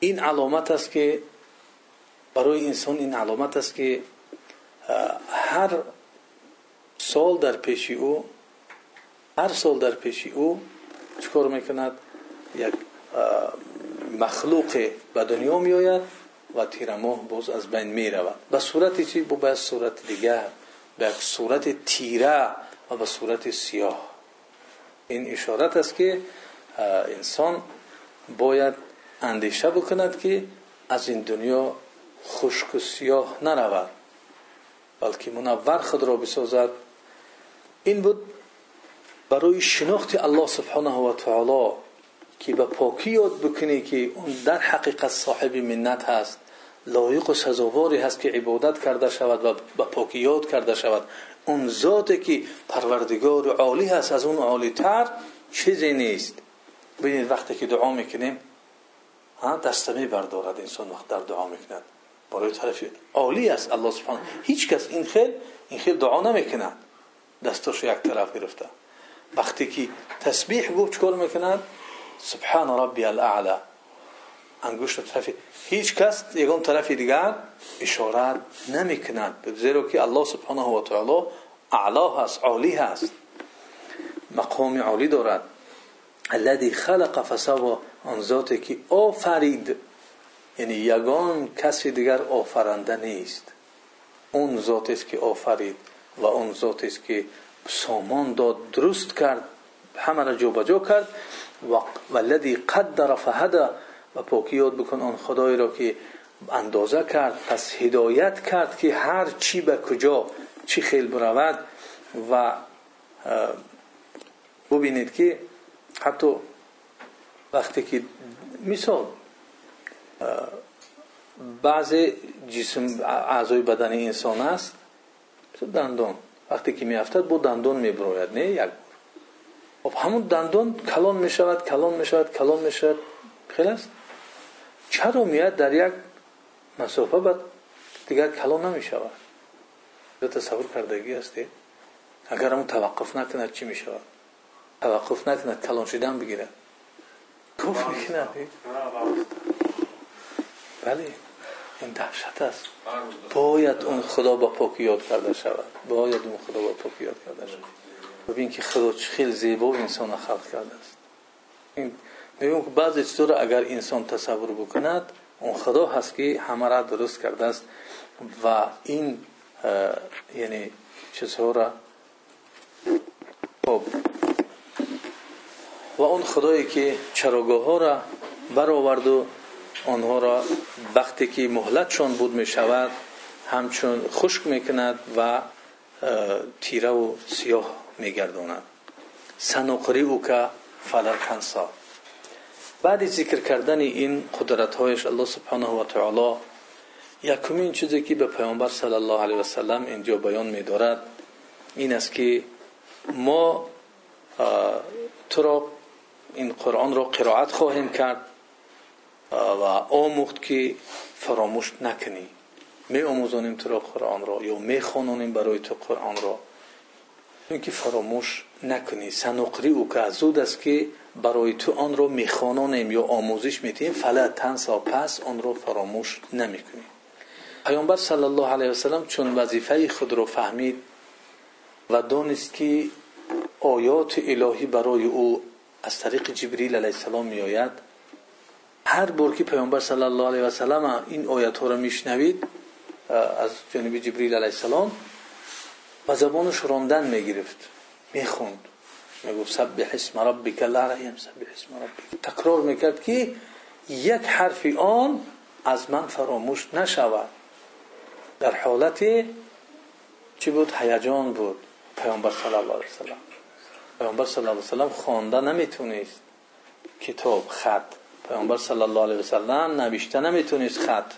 این علامت است که برای انسان این علامت است که هر سال در پیشی او هر سال در پیشی او چکار می‌کند؟ یک مخلوق به دنیا می آید و تیرماه باز از بین می رود به صورت چی؟ به صورت دیگر به صورت تیره و به صورت سیاه. این اشارت است که انسان باید اندیشه بکند که از این دنیا خشک و سیاه نرود بلکه منور خود را بسازد. این بود برای شناخت الله سبحانه و تعالی. که به پاکی یاد بکنی که اون در حقیقت صاحب منت هست. لایق و سزاواری هست که عبادت کرده شود و به پاکی یاد کرده شود. اون ذاتی که پروردگار عالی هست از اون عالی تر چیزی نیست. ببینید وقتی که دعا می‌کنیم دستمی بردارد انسان وقت در دعا می‌کند. برای طرف عالی است الله سبحانه. هیچ کس این خیل این خیل دعا نمی‌کند. دستش یک طرف گرفته. وقتی که تسبیح گفت چکار می‌کند؟ سبحان ربی الاعلا. انگشت طرف هیچ کس یگان طرف دیگر اشارت نمی‌کند. زیرا که الله سبحانه و تعالی اعلا هست عالی هست. مقام عالی دارد. الذي خلق فسوا آن ذاتی که آفرید. یعنی یگان کسی دیگر آفرنده نیست. اون ذاتی است که آفرید و اون ذاتی است که سامان داد درست کرد همه را جابجا کرد. و الذي قدر فهدا و پاکی یاد بکن آن خدایی را که اندازه کرد پس هدایت کرد که هر چی به کجا چی خیل برود. و ببینید که حتی وقتی که مثال بعض جسم اعضای بدن انسان است دندان. وقتی که میافتد با دندان میبروید نه یک خب همون دندان کلان می‌شود کلان می‌شود کلان می‌شود. خیلی است. چرا میاد در یک مسافه بعد دیگر کلان نمی‌شود؟ یا تصور کردگی هستی؟ اگر همون توقف نکند چی می‌شود؟ توقف نکند کلان شدن بگیرد گفت می‌کند بله این دهشت است. باید اون خدا با پاکی یاد کرده شود. باید اون خدا با پاکی یاد کرده شود. ببین که خدا خیلی زیبا انسان خلق کرده است. ببین که بعضی چطور اگر انسان تصور بکند اون خدا هست که همه را درست کرده است. و این یعنی چیزها را خب. و اون خدایی که چراگاه ها را برآورد و آنها را وقتی که مهلتشان بود می شود همچون خشک می‌کند و تیره و سیاه میگرداند. سنقری او که فلا تنسا بعد ذکر کردن این قدرت هایش الله سبحانه و تعالی یکمین چیزی که به پیامبر صلی الله علیه و سلم اینجا بیان میدارد این است که ما تو را این قرآن را قرائت خواهیم کرد و آموخت که فراموش نکنی. که فراموش نکنی. سنقری او که زود است که برای تو آن را میخوانانیم یا آموزش میتیم فلا تنسا پس آن را فراموش نمی‌کنی. پیامبر صلی الله علیه وسلم چون وظیفه خود را فهمید و دانست که آیات الهی برای او از طریق جبریل علیه السلام میآید هر بار که پیامبر صلی الله علیه و سلم این آیات ها را میشنوید از جانب جبریل علیه السلام و زبانش راندن می‌گرفت می‌خوند. می‌گفت سبح اسم ربک لا ریم سبح اسم ربک. تکرار می‌کرد که یک حرف آن از من فراموش نشود. در حالت چی بود؟ هیجان بود. پیامبر صلی الله علیه و پیامبر صلی الله علیه وسلم خوانده نمی‌تونست کتاب خط. پیامبر صلی الله علیه وسلم نوشته نمی‌تونست خط.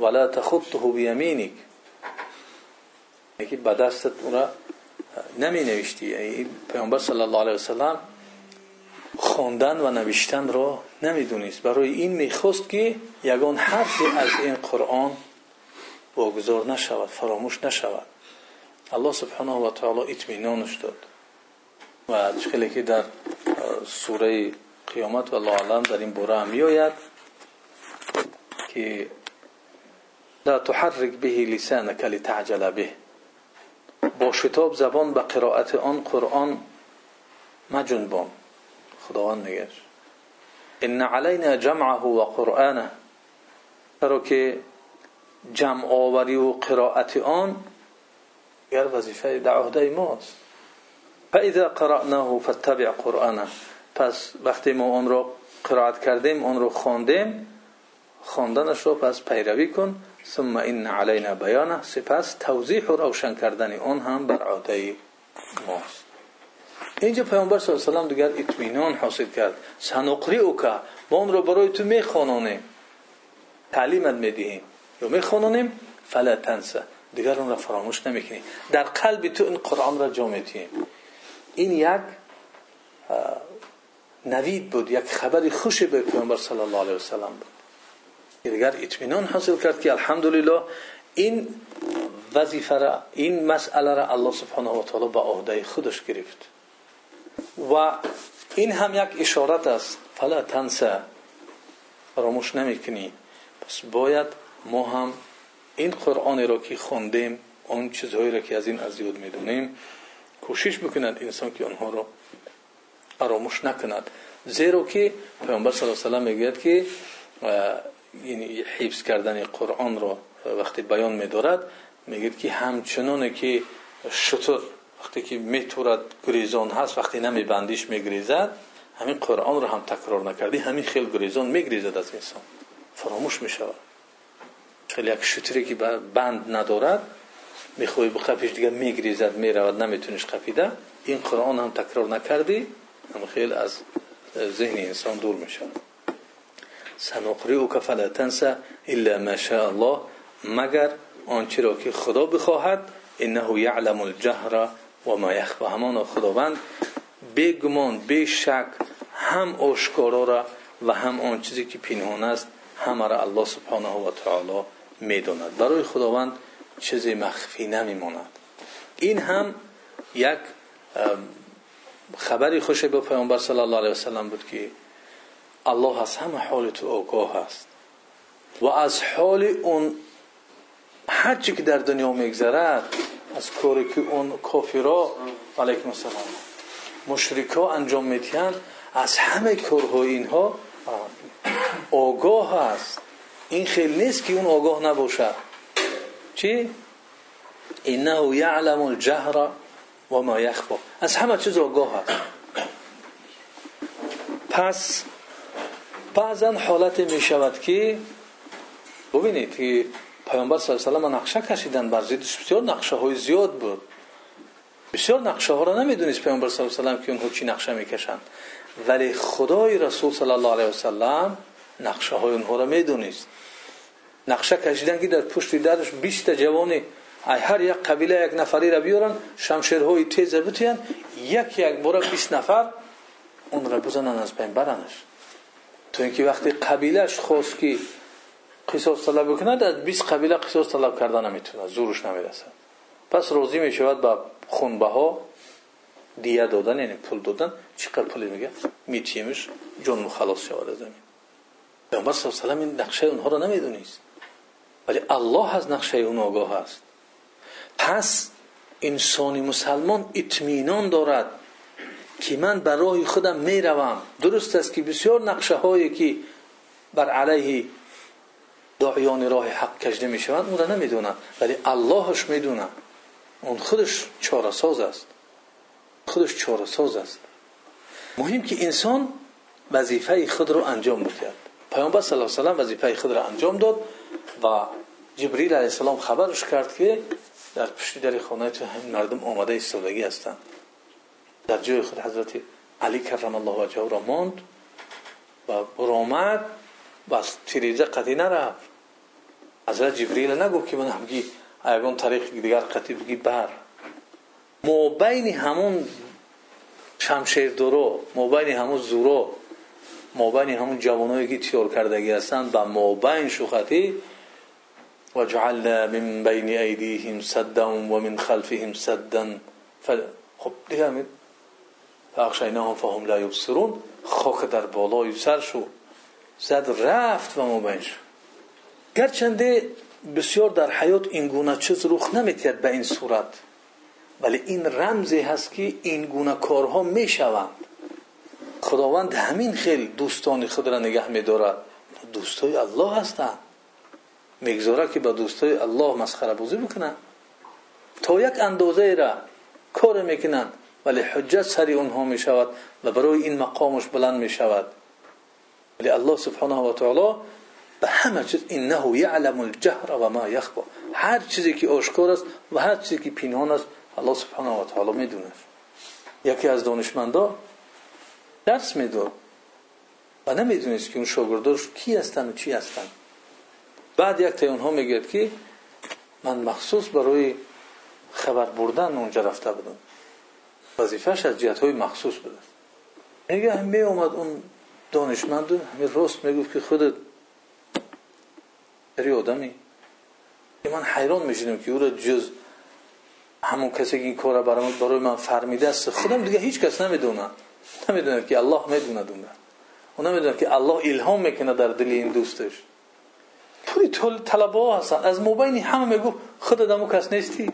ولا تخطه بيمينك. یکی با دستت اون را نمی نوشتی یعنی پیامبر صلی الله علیه وسلم خوندن و نوشتن را نمی‌دونست. برای این می‌خواست که یگان حرفی از این قرآن واگذار نشود فراموش نشود. الله سبحانه و تعالی اطمینانش داد. و خیلی که در سوره قیامت و الله علم در این باره هم میآید که لا تحرک به لسانك لتعجل به. با شتاب زبان به قرائت آن قرآن مجنبان خداوند میگه ان علینا جمعه و قرآنه. که جمع آوری و قرائت آن گر وظیفه در عهده ماست. فاذا قرأناه فاتبع قرآنه. پس وقتی ما آن را قرائت کردیم آن را خواندیم خواندنش را پس پیروی کن. ثم این علینا بیانه سپس توضیح و روشن کردن آن هم بر عهده ماست. اینجا پیامبر صلی الله علیه و دیگر اطمینان حاصل کرد. سنقری او که ما اون رو برای تو میخوانونیم تعلیمت می‌دهیم. یا میخوانونیم فلا تنسه دیگر اون را فراموش نمی‌کنی. در قلب تو این قرآن را جا میتیم این یک نوید بود. یک خبر خوشی به پیامبر صلی الله علیه و سلم بود. این وظیفه را این مسئله را الله سبحانه و تعالی به عهده خودش گرفت. و این هم یک اشارت است. فلا تنسه فراموش نمی‌کنی. پس باید ما هم این قرآن را که خوندیم اون چیزهایی را که از این از یاد می‌دونیم کوشش بکند انسان که آنها را فراموش نکند. زیرا که پیامبر صلی الله علیه و حفظ کردن قرآن را وقتی بیان میدارد میگه که همچنان که شطور وقتی که میتورد گریزان هست وقتی نمیبندیش میگریزد همین قرآن را هم تکرار نکردی همین خیلی گریزان میگریزد از انسان. فراموش می‌شود. خیلی یک شطوری که بند ندارد می‌خوای بخفیش دیگه میگریزد می‌رود نمیتونیش خفیده این قرآن هم تکرار نکردی هم خیلی از ذهن انسان دور می‌شود. سنقرئك فلا تنسى الا ما شاء الله. مگر آنچه را که خدا بخواهد انه یعلم الجهر و ما یخفى همان خداوند بگمان به شک هم آشکارا را و هم آن چیزی که پنهان است همه را الله سبحانه و تعالی می‌داند. برای خداوند چیزی مخفی نمیماند. این هم یک خبری خوش به پیامبر صلی الله علیه و سلم بود که الله از همه حال تو آگاه است. و از حال اون هر چی که در دنیا میگذرد از کاری که اون کافرا علیکم السلام مشرکا انجام می‌دهند از همه کارهای اینها آگاه است. این خیلی نیست که اون آگاه نباشد چی؟ انه یعلم الجهر و ما یخفا از همه چیز آگاه است. پس بعضا حالت می شود که ببینید که پیامبر صلی الله علیه و نقشه کشیدن بر ضدش بسیار نقشه های زیاد بود. بسیار نقشه ها را نمی‌دونست پیامبر صلی الله علیه و که اونها چی نقشه می‌کشند. ولی خدای رسول صلی الله علیه و سلم نقشه های اونها را می‌دونست. نقشه کشیدن که در پشت درش 20 جوانی ای هر یک قبیله یک نفری را بیارن تو اینکه وقتی قبیلهش خواست که قصاص طلب بکنه از 20 قبیله قصاص طلب کردن نمی‌تونه زورش نمی‌رسه. پس راضی می‌شود با خونبه ها دیه دادن یعنی پول دادن. چقدر پولی میگه؟ میتیمش جون خلاص شود از زمین پیامبر صلی الله علیه این نقشه اونها رو نمی‌دونست. ولی الله از نقشه اون آگاه است. پس انسانی مسلمان اطمینان دارد که من برای خودم می‌روم. درست است که بسیار نقشه هایی که بر علیه داعیان راه حق کشده می‌شوند اون را نمی‌دونن ولی اللهش می‌دونه. اون خودش چاره ساز است. خودش چاره ساز است. مهم که انسان وظیفه خود رو انجام بده. پیامبر صلی الله علیه و وظیفه خود را انجام داد و جبریل علیه السلام خبرش کرد که در پشت در خانه تو همین مردم آمده ایستادگی هستند. در جای خود حضرت علی کرم الله وجهه را ماند و برآمد بس تیریزه قطعی نرفت. حضرت جبریل نگفت که من همگی یگان طریق دیگر قطعی بگی بر. ما بین همون شمشیر درو ما بین همون زورو ما بین همون جوانایی که تیار کردگی هستند با ما بین شوختی و جعلنا من بین ایدیهم سدا و من خلفهم سدا. خب دیگه فاخشیناهم فهم لا یبصرون خاک در بالای سر شو زد رفت و مبین شد گرچنده بسیار در حیات این گونه چیز رخ نمیتید به این صورت ولی این رمزی هست که این گونه کارها می‌شوند خداوند همین خیلی دوستان خود را نگه میدارد دوستای الله هستند می‌گذاره که با دوستای الله مسخره بازی بکنن تا یک اندازه را کار می‌کنند ولی حجت سری اونها می شود و برای این مقامش بلند می شود ولی الله سبحانه و تعالی به همه چیز انه یعلم الجهر و ما یخفا هر چیزی که آشکار است و هر چیزی که پنهان است الله سبحانه و تعالی می‌دونه. یکی از دانشمندا درس می‌داد و نمی‌دونست که اون شاگرداش کی هستن و چی هستن. بعد یک تا اونها میگه که من مخصوص برای خبر بردن اونجا رفته بودم. وظیفهش از جهت های مخصوص بده میگه می اومد اون دانشمند همین راست می‌گفت که خودت بری آدمی. من حیران میشیدم که او را جز همون کسی که این کار برای, برای من فرمیده است. خودم دیگه هیچ کس نمی‌دونه. نمی‌دونه که الله می‌دونه دونه. و نمی‌دونه که الله الهام می‌کنه در دل این دوستش. پوری طلبه ها هستن. از مبین همه می‌گفت خودت همون کس نیستی.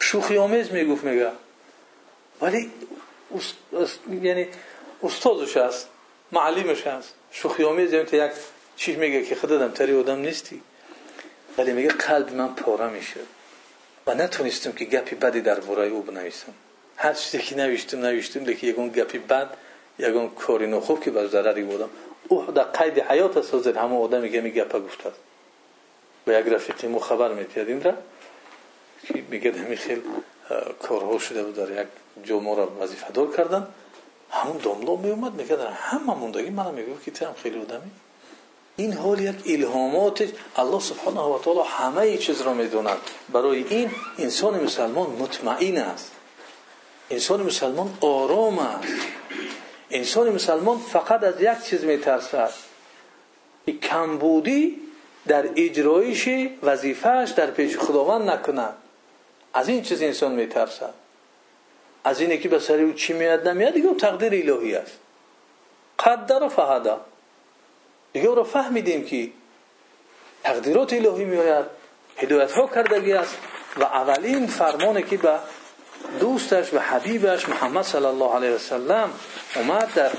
شوخی آمیز می‌گفت میگه. ولی یعنی استادش هست معلمش هست. شوخی آمیز یعنی یک چیز میگه که خودم تری آدم نیستی. ولی میگه قلب من پاره میشه. و نتونستم که گپی بدی در برای او بنویسم. هر چیزی که نوشتم نوشتم دیگه یکون گپی بد یکون کاری نخوب که بر ضرری بودم. او در قید حیات است همه آدمی که میگه گپا گفته به یک رفیقی مو خبر میتید این را که میگه همین خیلی جو ما را وظیفه دار کردن. همون داملا می اومد میگه در همه موندگی من میگه که تو هم خیلی آدمی. این حال یک الهامات الله سبحانه و تعالی همه چیز را می‌دوند برای این انسان مسلمان مطمئن است. انسان مسلمان آرام است. انسان مسلمان فقط از یک چیز میترسد. کمبودی در اجرایش وظیفهش در پیش خداوند نکند. از این چیز انسان میترسد از اینه که به سر او چی میاد نمیاد؟ دیگه تقدیر الهی است. قدر و فهدا دیگه او رو فهمیدیم که تقدیرات الهی میآید هدایت ها کردگی است و اولین فرمانی که به دوستش و حبیبش محمد صلی الله علیه وسلم اومد در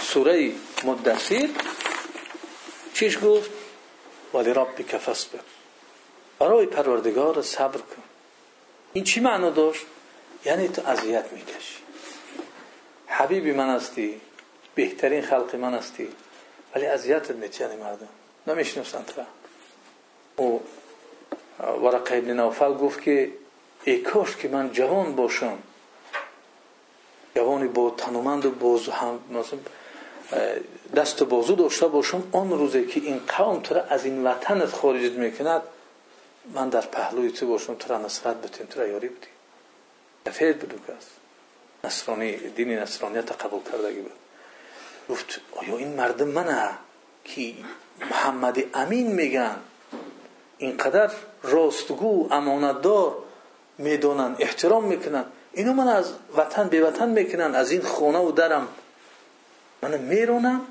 سوره مدثر. چیش گفت؟ ولی ربک فاصبر. برای پروردگار صبر کن. این چی معنا داشت؟ یعنی تو اذیت می‌کشی حبیبی من هستی بهترین خلق من هستی ولی اذیتت می‌کنی مردم. نمی‌شناسن تو. او ورقه ابن نوفل گفت که ای کاش که من جوان باشم. جوانی با تنومند و بازو هم دست و بازو داشته باشم آن روزی که این قوم تو از این وطنت خارجت می‌کند من در پهلوی تو باشم تو را نصرت بتیم تو را یاری بتیم سفید بود کس نصرانی دین نصرانیت قبول کرده بود. گفت آیا این مردم منه که محمد امین میگن؟ اینقدر راستگو امانتدار می‌دونن احترام می‌کنن. اینو من از وطن به وطن می‌کنن از این خونه و درم. من میرونم؟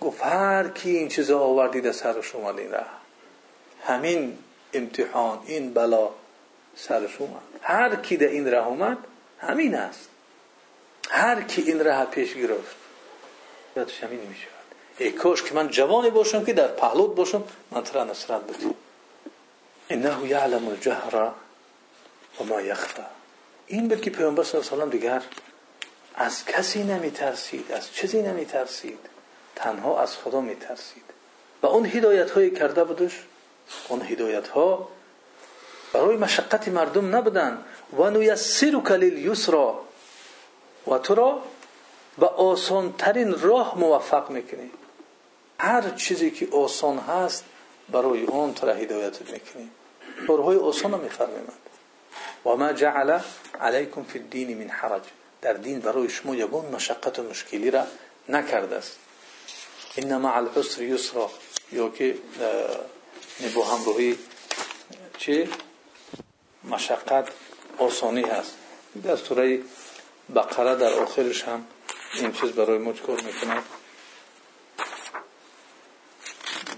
گفت هر کی این چیز آوردی در سر شما این همین امتحان این بلا سرش اومد هر کی در این راه اومد همین است. هر کی این راه پیش گرفت یادش همین میشه. ای کاش که من جوانی باشم که در پهلوت باشم من ترا نصرت بدیم انه یعلم الجهر و ما یخفا این بود که پیامبر صلی الله علیه و دیگر از کسی نمی ترسید از چیزی نمی ترسید تنها از خدا می ترسید و اون هدایت های کرده بودش اون هدایت ها برای مشقت مردم نبودن. و نویسرک للیسرا. و تو را به آسان ترین راه موفق می‌کنی. هر چیزی که آسان هست برای اون تو را هدایت می‌کنی. کارهای آسان میفرمایند. و ما جعل علیکم فی الدین من حرج. در دین برای شما یگون مشقت و مشکلی را نکرده است. این مع العسر یسرا. یا که با همراهی چی؟ مشقت آسانی هست. در سوره بقره در آخرش هم این چیز برای ما کار می‌کنه؟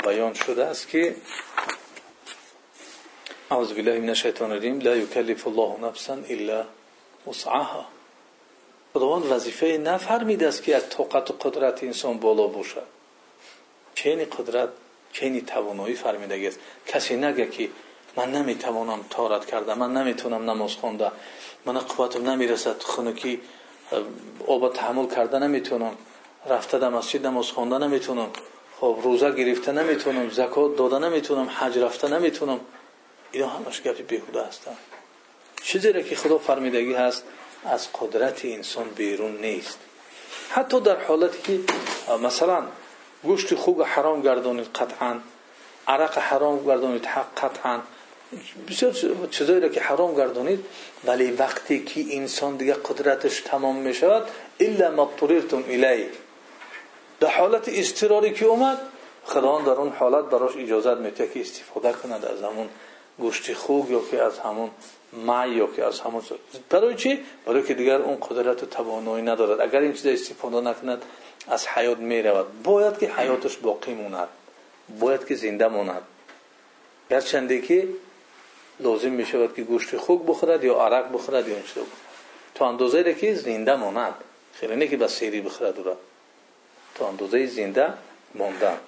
بیان شده است که اعوذ بالله من الشیطان الرجیم. لا یکلف الله نفسا الا وسعها. خداوند وظیفه نفرمیده است که از طاقت و قدرت انسان بالا باشد. چنین قدرت چنین توانایی فرمیده است. کسی نگه که من نمی‌توانم تارت کرده من نمی‌تونم نماز خونده. من قوتم نمی‌رسد. خنکی آب تحمل کرده نمی‌تونم. رفته در مسجد نماز خونده نمی‌تونم. خب روزه گرفته نمی‌تونم. زکات داده نمی‌تونم. حج رفته نمی‌تونم. اینا همش گپی بیهوده هستند چیزی را که خدا فرمیدگی هست از قدرت انسان بیرون نیست. حتی در حالتی که مثلا گوشت خوب حرام گردانید قطعا. عرق حرام گردانید قطعا. بسیار چیزایی را که حرام گردانید. ولی وقتی که انسان دیگه قدرتش تمام می‌شود الا ما اضطررتم الیه. در حالت اضطراری که اومد خداوند در اون حالت براش اجازت میده که استفاده کند از همون گوشت خوب یا که از همون مع یا که از همون برای چی؟ برای که دیگر اون قدرت توانایی ندارد. اگر این چیز استفاده نکند از حیات می‌رود. باید که حیاتش باقی موند. باید که زنده ماند گرچنده که لازم می شود که گوشت خوک بخورد یا عرق بخورد یا این چیز تا اندازه که زنده ماند خیلی نه که سیری بخورد را تا اندازه زنده ماندن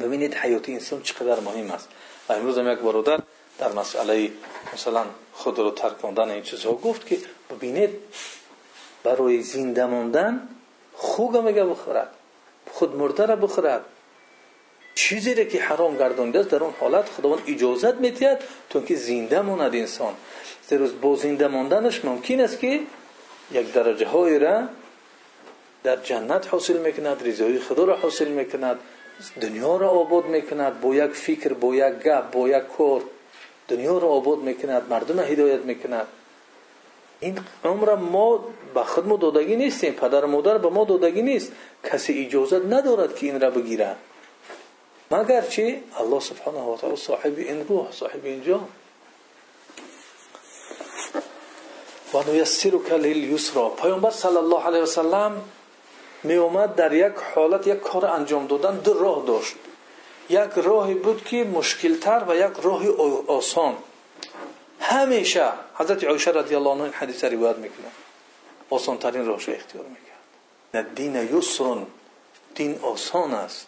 ببینید حیات انسان چقدر مهم است. و امروز هم یک برادر در مسئله مثلا خود رو ترک کردن این چیزها گفت که ببینید برای زنده ماندن خوب میگه بخورد. خود مرده را بخورد. چیزی را که حرام گردانده است در اون حالت خداوند اجازت میتید تا که زنده ماند انسان. زیرا با زنده ماندنش ممکن است که یک درجه های را در جنت حاصل می‌کند رضای خدا را حاصل می‌کند دنیا را آباد می‌کند با یک فکر با یک گپ با یک کار دنیا را آباد می‌کند مردم هدایت می‌کند. این عمر ما به خود ما دادگی نیستیم. پدر مادر به ما دادگی نیست. کسی اجازت ندارد که این را بگیرد. مگر چی؟ الله سبحانه و تعالی صاحب این روح صاحب این جان. و نیسرک لليسرا پیامبر صلی الله علیه و سلم می اومد در یک حالت یک کار انجام دادن دو راه داشت. یک راهی بود که مشکلتر و یک راه آسان. همیشه حضرت عایشه رضی الله عنها این حدیث روایت می‌کنه. آسان ترین راهش اختیار می‌کرد. دین یسر دین آسان است.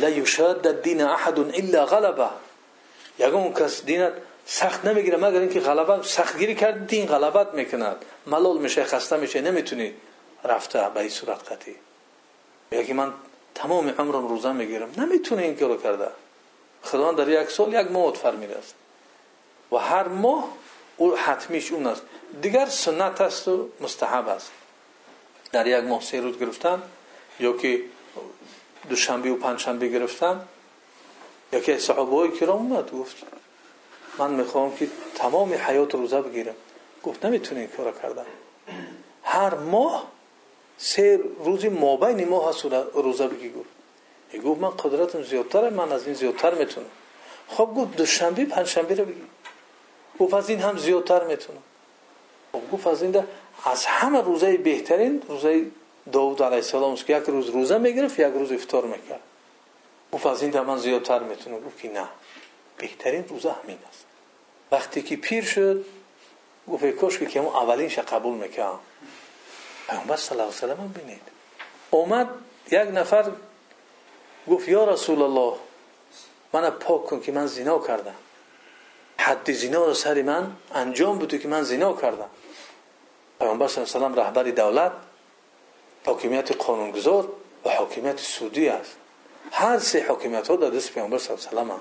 لا یشاد الدین احد الا غلبه. یگون کس دینت سخت نمی‌گیره مگر اینکه غلبه سختگیری کرد دین غلبت می‌کند. ملال میشه خسته میشه نمی‌تونی رفته به این صورت قطعی. یکی من تمام عمرم روزه می‌گیرم. نمی‌تونه این کارو کرده. خدا در یک سال یک ماه فرمیده است. و هر ماه او حتمیش اون است. دیگر سنت است و مستحب است. در یک ماه سه روز گرفتن یا که دوشنبه و پنجشنبه گرفتن یکی از صحابه کرام اومد گفت من می‌خوام که تمام حیات روزه بگیرم. گفت نمی‌تونه این کار کردن. هر ماه سه روزی مابین ماه هست روزه بگی گفت. گفت من قدرتم زیادتره من از این زیادتر می‌تونم. خب گفت دوشنبه پنجشنبه رو بگی. گفت از این هم زیادتر می‌تونم. خب گفت از این از همه روزه بهترین روزه داود علیه السلام که یک روز روزه می‌گرفت یک روز افطار می‌کرد. گفت از این من زیادتر می‌تونم. گفت که نه بهترین روزه همین است. وقتی که پیر شد گفت کاش که اون اولینش قبول می‌کنم پیامبر صلی الله علیه و بینید. اومد یک نفر گفت یا رسول الله من پاک کن که من زنا کردم. حد زنا رو من انجام بوده که من زنا کردم. پیامبر صلی الله علیه رهبر دولت حاکمیت قانونگذار و حاکمیت سودی است. هر سه حاکمیت ها در دست پیامبر صلی الله علیه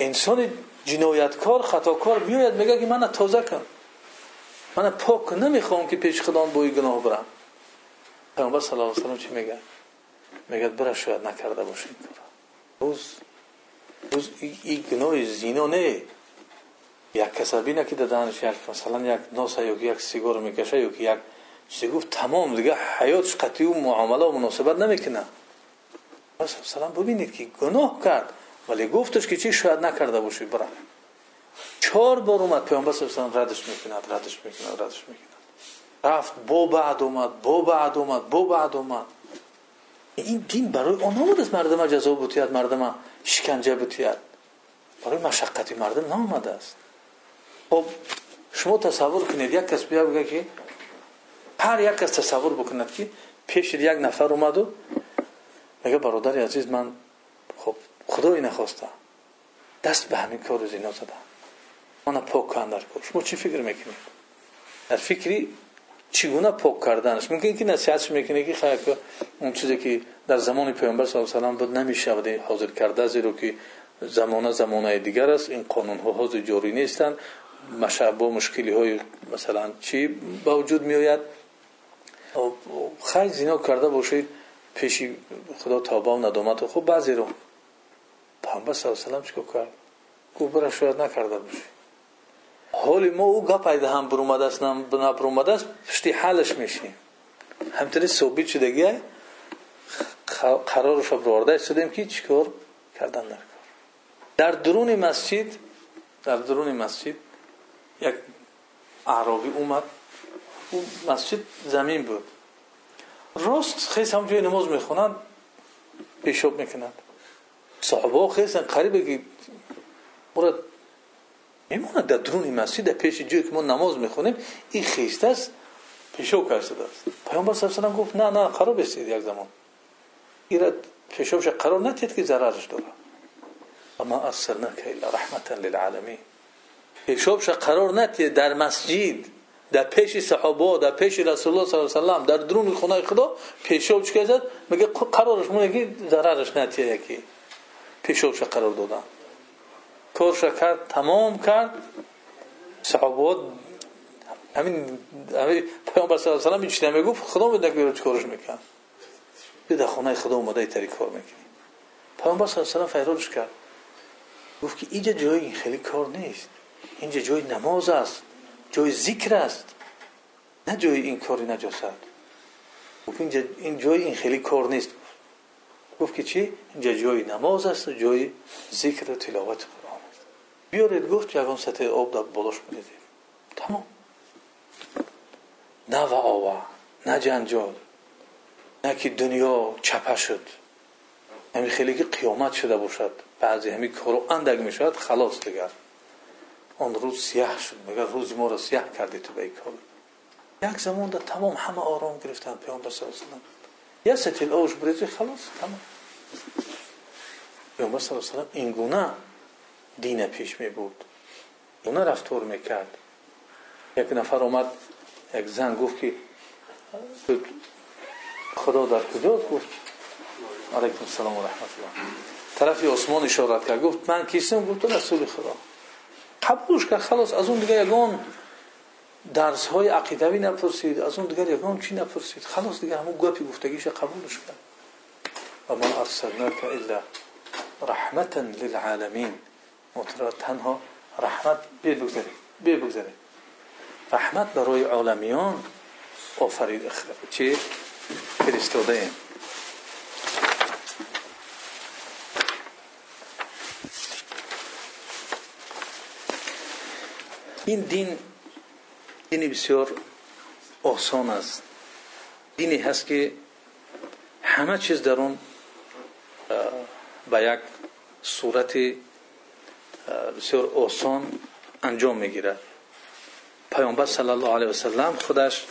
انسان جنایتکار خطاکار میاد میگه که من تازه کن. من پاک نمی‌خوام که پیش خدا با گناه برم. پیامبر صلی الله علیه چی میگه؟ میگه برا شاید نکرده باشی. روز روز این گناه زینا نه. یک مثلا یک ناسه یا یک سیگار می‌کشه یا یک چیزی گفت تمام دیگه حیاتش قطعی و معامله و مناسبت نمی‌کنه. بس سلام ببینید که گناه کرد ولی گفتش که چی شاید نکرده باشی برا چهار بار اومد پیامبر صلی الله ردش می‌کند ردش می‌کند ردش می‌کند. رفت با بعد اومد با بعد اومد با بعد اومد. این دین برای آن نبود از مردم جزا بودید مردم شکنجه بودید برای مشقتی است. خب شما تصور کنید یک کس بیا بگه که هر یک کس تصور بکند که پیش یک نفر اومد و میگه برادر عزیز من خب خدایی نخواسته. دست به همین کار زینا زدم. من پاک کن شما چی فکر می‌کنید؟ در فکری چگونه پاک کردنش؟ ممکن که نصیحتش می‌کنه که خیر اون چیزی که در زمان پیامبر صلی الله علیه و بود نمیشه حاضر کرده زیرا که زمانه زمانه دیگر است. این قانون ها حاضر جاری نیستند. با مشکلی های مثلا چی با وجود می آید خیلی زینا کرده باشید پیشی خدا توبه و ندامت. و خب بعضی رو پیامبر صلی الله علیه و چیکار کرد؟ گفت برای شاید نکرده باشی. حالی ما او گپ ایده هم برومده است نه برومده است پشتی حالش میشیم. همطوری قرارش رو برورده شدیم که چیکار؟ کردن در در درون مسجد در درون مسجد یک عربی اومد. اون مسجد زمین بود. راست خیلی همونجای نماز می‌خونن پیشاب می‌کنند صحابه خیلی قریبه که مرد میماند در درون مسجد در پیش که ما نماز می‌خونیم این خیسته است پیشاب کرده است. پیامبر صلی الله گفت نه نه قرار بستید یک زمان. این پیشابش قرار نتید که ضررش داره. اما ارسلناک الا رحمتا للعالمین پیشابش قرار نتید در مسجد در پیش صحابه در پیش رسول الله صلی الله علیه و در درون خونه خدا پیشاب چیکار زد میگه قرارش میگه ضررش نتیه یکی. پیشابش قرار دادن. کارش کرد تمام کرد. صحابه همین همین پیامبر صلی الله علیه و سلم می‌گفت خدا می‌دونه که کارش می‌کنه. در خونه خدا اومده ای طریق کار می‌کنی پیامبر صلی الله علیه و سلم فیرالش کرد. گفت که اینجا جای این خیلی کار نیست. اینجا جای نماز است جای ذکر است. نه جای این کاری نجاست. اینجا این جای این خیلی کار نیست. گفت که چی؟ اینجا جای نماز است جای ذکر و تلاوت قرآن است. بیارید گفت یگان سطح آب در بالاش بریزید تمام. نه و آوا نه جنجال نه که دنیا چپه شد. همین خیلی که قیامت شده باشد. بعضی همین کارو اندک می شود خلاص دیگر. آن روز سیاه شد. میگه روز ما رو سیاه کردی تو به کار یک زمان در تمام همه آرام گرفتن پیامبر صلی الله علیه و یا ستیل اوش بریزی خلاص تمام. پیامبر صلی الله علیه این گونه دین پیش می بود گونه رفتار می‌کرد یک نفر اومد یک زن گفت که خدا در کجا؟ گفت علیکم السلام و رحمت الله. طرفی عثمان اشارت کرد. گفت من کیستم گفت رسول خدا. قبولش کرد خلاص از اون دیگه یگان درس های عقیدوی نپرسید از اون دیگر یگان چی نپرسید؟ خلاص دیگه همون گپی گفتگیش قبولش کرد و من ارسلناک الا رحمتا للعالمین. مطرد تنها رحمت بی بگذاری بی بگذاری رحمت برای عالمیان آفرید چی فرستاده ایم این دین دینی بسیار آسان است. دینی هست که همه چیز در اون به یک صورت بسیار آسان انجام می‌گیرد پیامبر صلی الله علیه وسلم خودش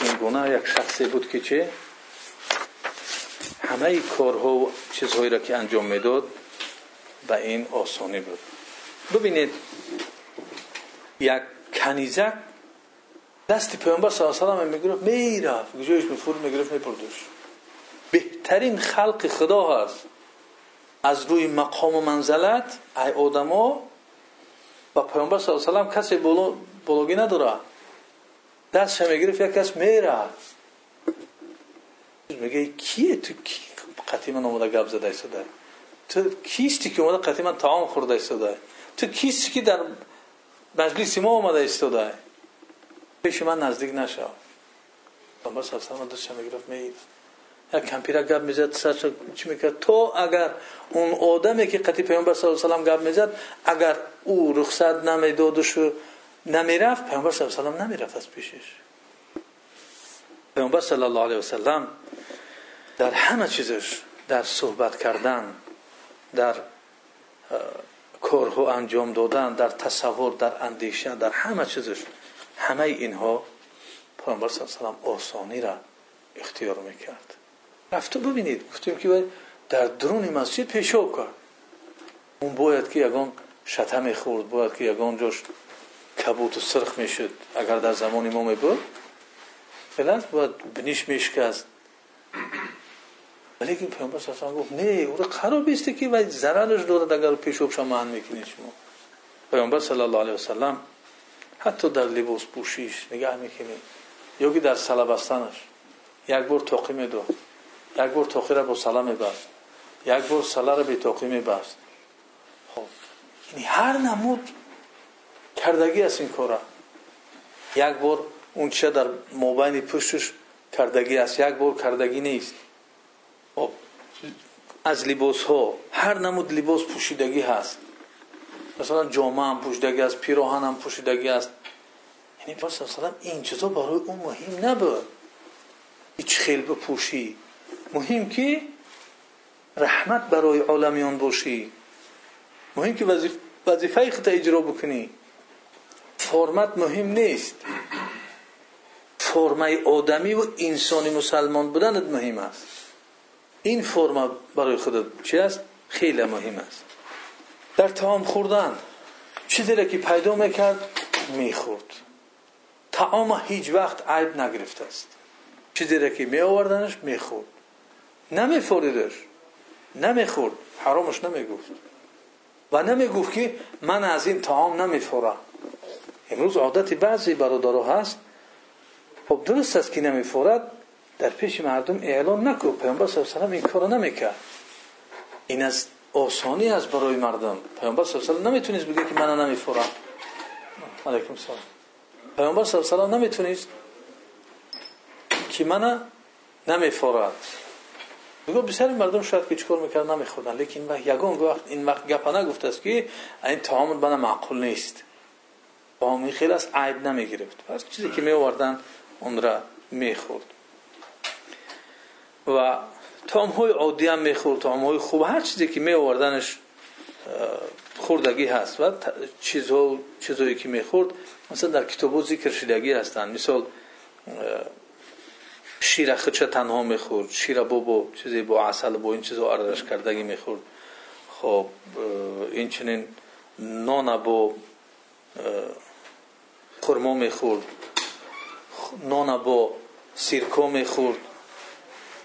این گونه یک شخصی بود که چه؟ همه کارها و چیزهایی را که انجام می‌داد به این آسانی بود. ببینید یک کنیزک دست پیامبر صلی الله علیه و می‌گرفت می‌رفت. جایش میفور می‌گرفت میپردوش بهترین خلق خدا هست. از روی مقام و منزلت ای آدما با پیامبر صلی الله علیه و کسی بلوگی نداره. دستش می‌گرفت یک کس میره میگه کیه تو؟ کی قطعی من اومده گپ زده ایستاده تو کیستی که اومده قطعی من طعام خورده ایستاده تو کیستی که در مجلس ما اومده ایستاده پیش من نزدیک نشو. الله علیه و دستش می‌گرفت میید یک کمپیره گپ می‌زد سرش چی می‌کرد؟ تو اگر اون آدمی که قطعی پیامبر صلی الله علیه و گپ می‌زد اگر او رخصت نمیدادش و نمی‌رفت پیامبر صلی الله علیه و نمی‌رفت از پیشش. پیامبر صلی الله علیه و سلم در همه چیزش در صحبت کردن در کارها انجام دادن در تصور در اندیشه در همه چیزش. همه اینها پیامبر صلی الله علیه و آسانی را اختیار می‌کرد. رفته ببینید گفتیم که در درون مسجد پیشاب کرد. اون باید که یگان شتم خورد باید که یگان جاش کبوت و سرخ می‌شد. اگر در زمان امام بود فعلا باید بنیش میشکست ولی که پیامبر صلی گفت نه او را است که و ضررش دارد اگر پیشاب شما می‌کنید شما. پیامبر صلی الله علیه و سلم حتی در لباس پوشیش نگاه می‌کنید یا در سلا یک بار توقی می‌داد. یک بار توقی را با سلا میبست. یک بار سلا را به توقی میبست. خب یعنی هر نمود کردگی است این کارا. یک بار اون چه در مابین پشتش کردگی است. یک بار کردگی نیست. از لباس ها هر نمود لباس پوشیدگی هست. مثلا جامعه هم پوشیدگی است پیراهن هم پوشیدگی است. یعنی پس مثلا این چیزا برای اون مهم نبود. هیچ خیل بپوشی مهم که رحمت برای عالمیان باشی. مهم که وظیفه خود اجرا بکنی. فرمت مهم نیست. فرمه آدمی و انسانی مسلمان بودنت مهم است. این فرم برای خودت چی است؟ خیلی مهم است. در تعام خوردن چیزی را که پیدا می‌کرد می‌خورد. تعام هیچ وقت عیب نگرفته است. چیزی را که می آوردنش می‌خورد. نمیفوریدش نمی‌خورد. حرامش نمی‌گفت. و نمی‌گفت که من از این تعام نمیفورم. امروز عادت بعضی برادرها هست. خب درست است که نمیفورد. در پیش مردم اعلان نکو پیامبر صلی الله علیه و این کارو نمی‌کرد. این از آسانی است برای مردم. پیامبر صلی الله علیه و نمی‌تونید بگه که من نمیفورم علیکم سلام. پیامبر صلی الله علیه و نمی‌تونید که من نمیفورد بگو بسیاری مردم شاید که چکار می‌کرد نمیخوردن. لیکن وقت یگان وقت این وقت گپا نگفته است که این تعامل بنا معقول نیست. با خیلی از عیب نمی‌گرفت. پس چیزی که میوردن اون را می‌خورد. و تام های عادی هم می‌خورد. تام های خوب هر چیزی که میوردنش خوردگی هست و چیزها چیزهایی که می‌خورد مثلا در کتاب ذکر شدگی هستند مثال شیر خچه تنها می‌خورد شیر با با چیزی با عسل با این چیزها اردش کردگی می‌خورد. خب این چنین نان با خرما می‌خورد نان با سیرکو می‌خورد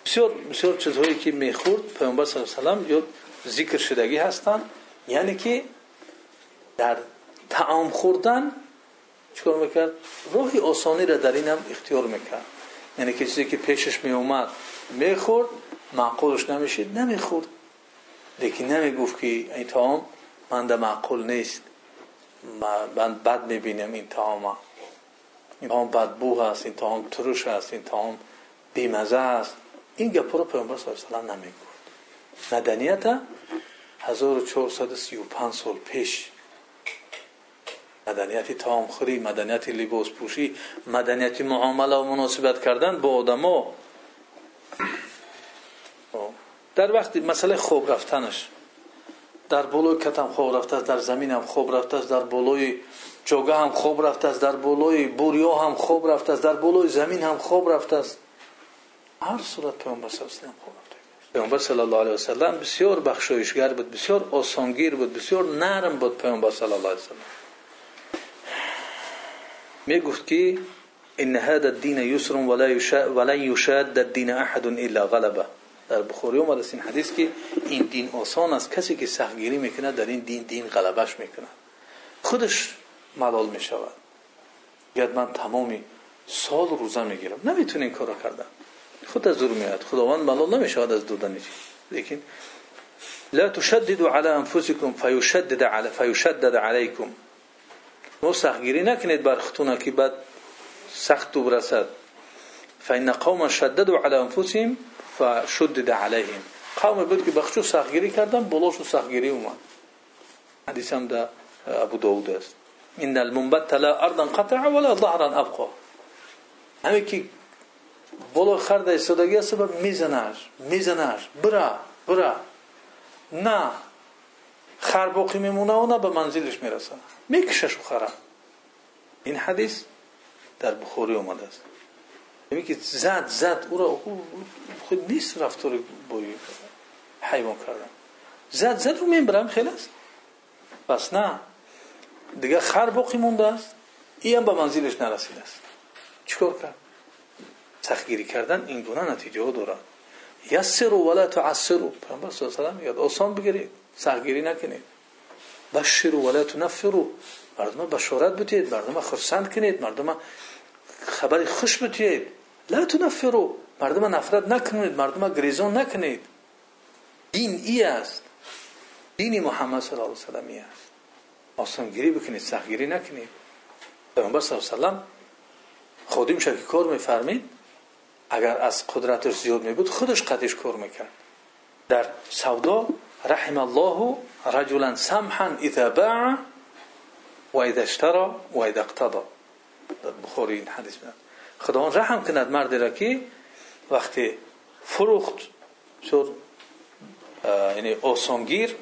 بسیار بسیار چیزهایی که می‌خورد پیامبر صلی الله علیه و یا ذکر شدگی هستند یعنی که در تعام خوردن چیکار می‌کرد؟ راهی آسانی را در این هم اختیار می‌کرد. یعنی که چیزی که پیشش می اومد می‌خورد معقولش نمیشید نمی‌خورد. لیکن نمی‌گفت که این تعام من در معقول نیست. من بد می‌بینم این تعام این تعام بدبو هست این تعام ترش هست این تعام بیمزه هست. این گپ رو پیامبر صلی الله علیه و نمی‌گفت مدنیت 1435 سال پیش. مدنیت تامخوری مدنیت لباس پوشی مدنیت معامله و مناسبت کردن با آدما در وقتی مسئله خوب رفتنش در بالای کتم خوب رفته در زمین هم خوب رفته در بالای جوگه هم خوب رفته در بالای بوریا هم خوب رفته در بالای زمین هم خوب رفته است هر صورت پیامبر صلی الله علیه پیامبر صلی الله علیه و سلم بسیار بخشایشگر بود بسیار آسانگیر بود بسیار نرم بود پیامبر صلی الله علیه و سلم می‌گفت که ان هذا الدين يسر ولا يشاد ولا يشاد الدين احد الا غلبه در بخاری اومده است این حدیث که این دین آسان است کسی که سختگیری می‌کنه در این دین دین غلبش می‌کنه خودش ملال می‌شود یاد من تمامی سال روزه می‌گیرم نمی‌تونه این کارو کردن خود از دور میاد. خداوند ملال نمیشود از دودن چیز لیکن لا تشددوا على انفسكم فيشدد على فيشدد عليكم. مو سختگیری نکنید بر خودتون که بعد سخت تو برسد. فإن قوم شددوا على انفسهم فشدد عليهم. قوم بود که بخشو سختگیری کردن بلاشو سختگیری اومد. حدیث هم در ابو داود است. إن المنبت لا أرضا قطع ولا ظهرا أبقى. همین که بالا خرد ایستادگی است میزنش میزنش برا برا نه خر باقی میمونه و نه به منزلش می‌رسه میکشش خرم این حدیث در بخاری اومده است میگه که زد زد او خود نیست رفتار با حیوان کردن زد زد رو می‌برم خیلی است بس نه دیگه خر باقی مونده است این هم به منزلش نرسیده است چیکار کرد سختگیری کردن این گونه نتیجه ها دارد یسرو ولا تعسرو. پیامبر صلی الله علیه و میگه آسان بگیرید سختگیری نکنید. بشرو ولا تنفرو. مردم بشارت بدید مردم خرسند کنید مردم خبر خوش بدید لا تنفرو. مردم نفرت نکنید مردم گریزون نکنید. دین ای است. دین محمد صلی الله علیه و است. آسانگیری بکنید سختگیری نکنید. پیامبر صلی الله علیه و خودیم شکی کار میفرمید. از قدرتش زیاد می بود خودش قدش کار می‌کرد. در سودا رحم الله رجلا سمحا اذا باع و اذا اشترى و اذا اقتضى. بخاری این حدیث میاد. خداوند رحم کند مردی را که وقتی فروخت شد یعنی آسانگیر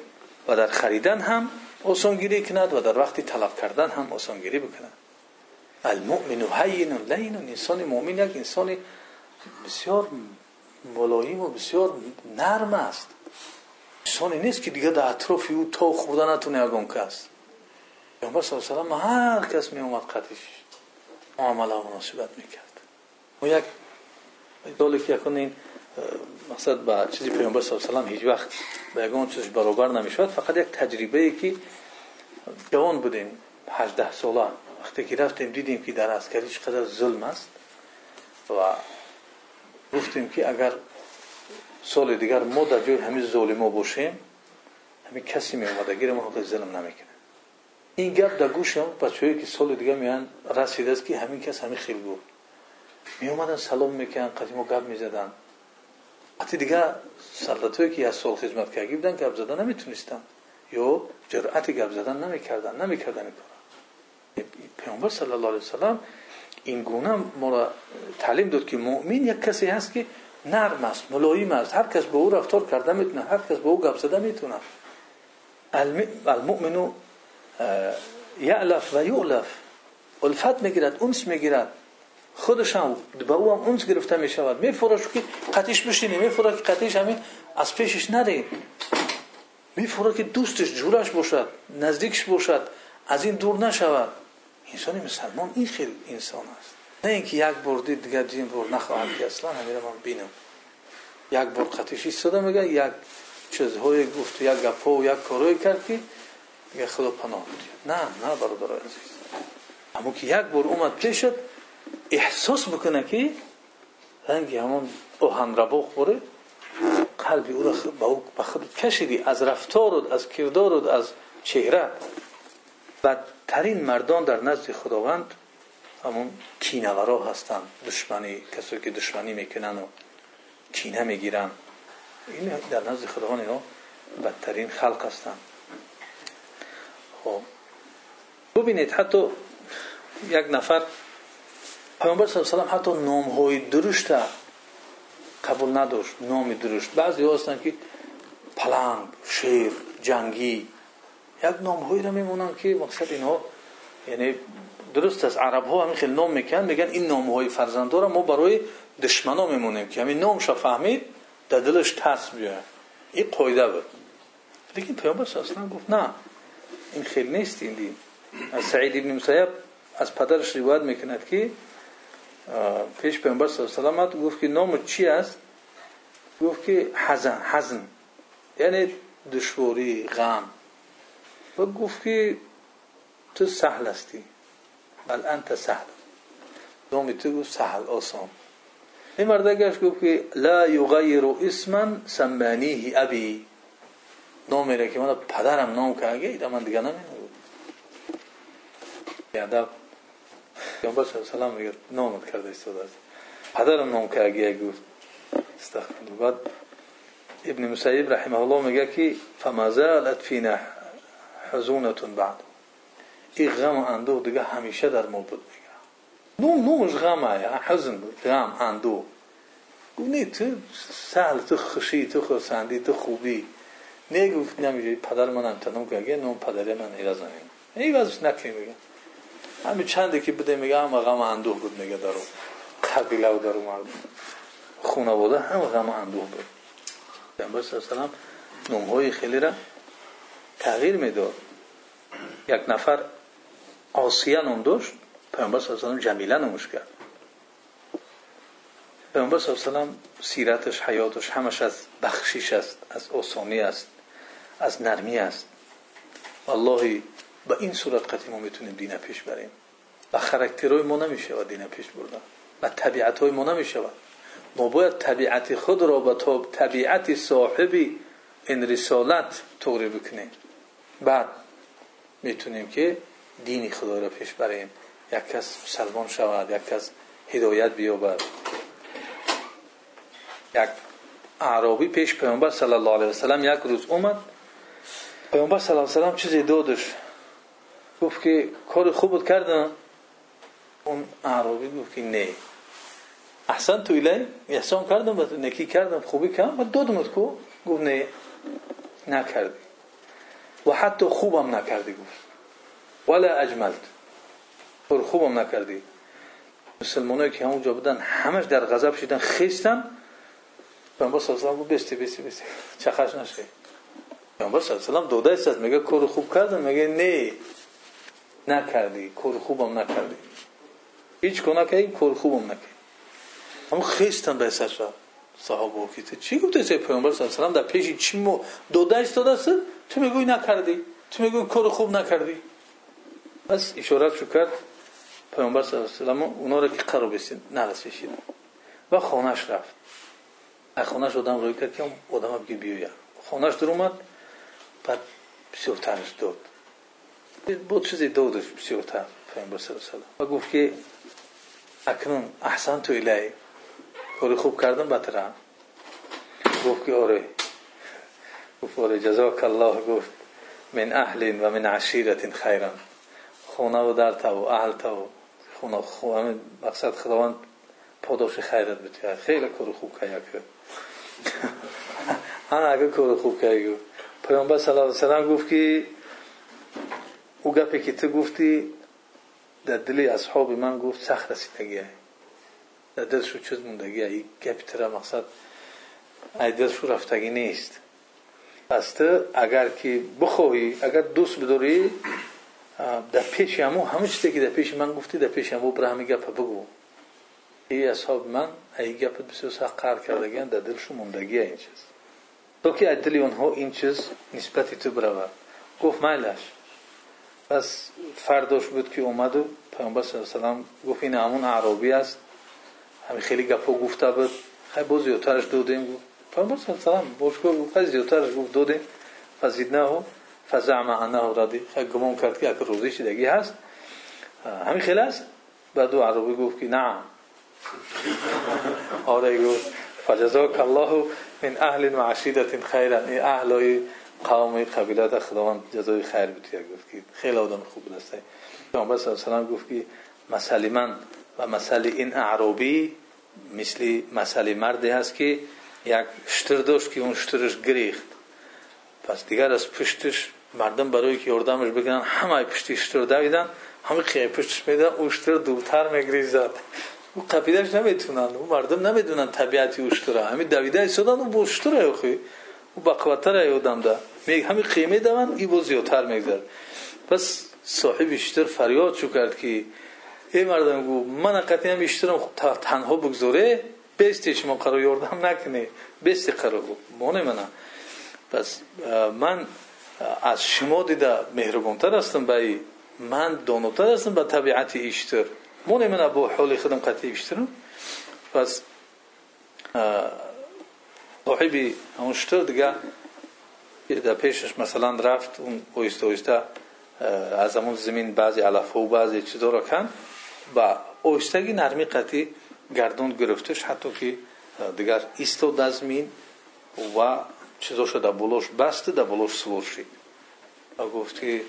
و در خریدن هم آسانگیری کند و در وقتی طلب کردن هم آسانگیری بکند. المؤمن هین لین انسان مؤمن یک انسان بسیار ملایم و بسیار نرم است. انسانی نیست که دیگه در اطراف او تا خورده نتونه یگان کس. پیامبر صلی الله علیه و هر کس می اومد قدش معامله مناسبت می‌کرد. و یک دالی که یکون این مقصد با چیزی پیامبر صلی الله علیه و هیچ وقت به یگان چیزش برابر نمی‌شود فقط یک تجربه ای که جوان بودیم 18 ساله. وقتی که رفتیم دیدیم که در عسکری چقدر ظلم است و گفتیم که اگر سال دیگر ما در جای همین ظالما باشیم همین کسی می اومده گیر ما حق ظلم نمی‌کنه. این گپ در گوش هم بچه‌ای که سال دیگه میان رسیده است که همین کس همین خیلی گفت می سلام می‌کنن قدیمو گپ می‌زدن. وقتی دیگه سلطاتایی که از سال خدمت کرده بودن گپ زدن نمی‌تونستن. یا جرأت گپ زدن نمی‌کردن نمی‌کردن این پیامبر صلی الله علیه و این گونه ما را تعلیم داد که مؤمن یک کسی هست که نرم است ملایم است. هر کس به او رفتار کرده می‌تونه هر کس به او گپ زده می‌تونه. المؤمن یعلف و یعلف. الفت می‌گیرد اونس می‌گیرد. خودش هم به او هم اونس گرفته می‌شود. میفروش که قطیش بشینه میفروش که قطیش همین از پیشش نره. میفروش که دوستش جورش باشد نزدیکش باشد از این دور نشود. انسان مسلمان این خیلی انسان است. نه اینکه یک بار دید دیگه دین بار نخواهد که اصلا همیره من بینم. یک بار قطعش ایستاده میگه یک چیزهای گفت یک گپا و یک کارهای کرد که میگه خدا پناه بودی نه نه برادر عزیز. اما که یک بار اومد پیشت احساس بکنه که رنگی همون اوهن رباق بره قلبی او را به خود کشیدی از رفتار و از کردار و از چهره. بدترین مردان در نزد خداوند همون کینورا هستند دشمنی کسایی که دشمنی می‌کنن و کینه می‌گیرن. این در نزد خداوند اینا بدترین خلق هستند خب. ببینید حتی یک نفر پیامبر صلی الله علیه حتی نام های درشت قبول نداشت نام درشت. بعضی هستند که پلنگ شیر جنگی یک نام هایی را میمونن که مقصد اینها یعنی درست است. عرب ها همین خیلی نام میکن میگن این نام های فرزندا را ما برای دشمنا میمونیم که همین نامش فهمید در دلش ترس بیاد این قاعده بود. لیکن پیامبر الله گفت نه این خیلی نیست این دین. از سعید ابن مسیب از پدرش روایت می‌کند که پیش پیامبر صلی الله علیه و گفت که نام چی است؟ گفت که حزن حزن. یعنی دشواری غم. و گفت که تو سهل هستی. بل انت سهل. نام تو گفت سهل آسان. این مرده گشت گفت که لا یغیر اسما سمانیه ابی. نام میره که من پدرم نام که اگه من دیگه نمینه بود ادب. پیامبر میگه نامت کرده استاد است پدرم نام اگه گفت. استغفر بعد ابن مسیب رحمه الله میگه که فما زالت فینا حزونة بعد. این غم و اندوه دیگه همیشه در ما بود میگه نو نوش غم حزن بود. غم اندوه. گونه تو سهل تو خوشی تو خرسندی تو خوبی. نگفت نمیشه. پدر من امتنام که اگه نوم پدر من ایراز نمیم این وزش نکلی میگه. همین چنده که بده میگه هم غم اندوه بود میگه دارو. قبیله و دارو مردم. خونه بوده هم غم اندوه بود. پیامبر صلی الله علیه نوم خیلی را تغییر می‌داد. یک نفر آسیه نام داشت پیامبر صلی الله علیه و جمیله نامش کرد. پیامبر صلی الله علیه و سیرتش حیاتش همش از بخشش است از آسانی است از نرمی است. والله با این صورت قطعی ما می‌تونیم دین پیش بریم. و خرکترهای ما نمیشه و دین پیش بردن. و طبیعت های ما نمیشه ما باید طبیعت خود را با طبیعت صاحبی این رسالت طوری بکنیم. بعد می‌تونیم که دینی خدا را پیش بریم. یک کس مسلمان شود یک کس هدایت بیابد. یک عربی پیش پیامبر صلی الله علیه و سلم یک روز اومد. پیامبر صلی الله علیه و سلم چیزی دادش. گفت که کار خوب کردم. اون عربی گفت که نه. احسن تو ایلی احسان کردم نکی کردم خوبی کردم. و دادمت کو؟ گفت نه. نکردی. و حتی خوبم نکردی گفت. ولا اجملت. کار خوبم نکردی. مسلمانایی که همونجا بودن همش در غضب شدن خیستن. پیامبر صلی الله علیه و بستی بستی بستی. چخش نشه. پیامبر صلی الله علیه و است. میگه کار خوب کردم میگه نه. نکردی کار خوبم نکردی. هیچ کنه که کار خوبم نکردی. اما خیستن به سر صحابه که چی گفته سه پیامبر صلی الله علیه و در پیش چی مو دوده ایستاده است؟ تو میگوی نکردی. تو میگوی کار خوب نکردی. بس اشارت شو کرد پیامبر صلی الله علیه و اونا را و خانهش رفت. از خانهش آدم روی کرد که آدم بگه بیوید خانهش در اومد بعد بسیار تنش داد. بود چیزی دادش بسیار تن پیامبر صلی و گفت که اکنون احسن تو الی کاری خوب کردم بتره گفت که آره. گفت آره جزاک الله گفت من اهل و من عشیرت خیرا خونه و در تو اهل تو خونه خونه مقصد خداوند پاداش خیرت بده. خیلی کار خوب کرد انا اگه کار خوب کردی پیامبر صلی الله علیه و سلم گفت که او گپی که تو گفتی در دل اصحاب من گفت در دلشو چیز موندگیه این گپ ترا مقصد ای دلشو رفتگی نیست. پس تو اگر که بخواهی اگر دوست بداری در پیش همو همه چیزی که در پیش من گفتی در پیش همو برای همین گپ بگو. ای اصحاب من ای گپ بسیار سخت قرار کردگیان در دلشو موندگیه این چیز. تو که از دل اونها این چیز نسبتی تو برود. گفت میلش پس فرداش بود که اومد و پیامبر صلی الله علیه و گفت این همون عربی است. همین خیلی گپا گفته بود. خیلی باز زیادترش دادیم. گفت پیامبر صلی الله علیه و گفت خیلی زیادترش گفت دادیم. فزیدناه فزعم انه رادی. خیلی گمان کرد که اگر روزی شدگی هست. همین خیلی است. بعد عربی گفت که نه. آره گفت. فجزاک الله من اهل و عشیدت خیرا. این اهلای قوم قبیله خداوند جزای خیر بده گفت که خیلی آدم خوب است. پیامبر صلی الله علیه و گفت که مسئله من و مسئله این اعرابی مثل مسئله مردی هست که یک شتر داشت که اون شترش گریخت. پس دیگر از پشتش مردم برای که یاردمش بگیرن همه پشتی شتر دویدن همه خیلی پشتش میدن اون شتر دورتر میگریزد. او قبیلش نمی‌تونن او مردم نمی‌دونن طبیعتی اشتره همین دویده ایستادن او با اشتره اخی او بقوتر ایودم ده. میگه همین قیمه دوان ای با زیادتر میگذر پس صاحب اشتر فریاد شو کرد که ای مردم گو من قطعی هم اشترم تنها بگذاره بستی شما قرار یوردم نکنی بستی قرار مونه منه پس من از شما دیده مهربانتر هستم به من دانوتر هستم به طبیعت ایشتر مونه من با حال خودم قطعی ایشترم پس صاحبی اون شتر دیگه در پیشش مثلا رفت اون اویسته اویسته از همون زمین بعضی علف و بعضی چیزا را کن و اویستگی نرمی قطعی گردون گرفتش حتی که دیگر ایستاد از زمین و چیزاشو در بلوش بسته در بلوش سور شد. و گفت که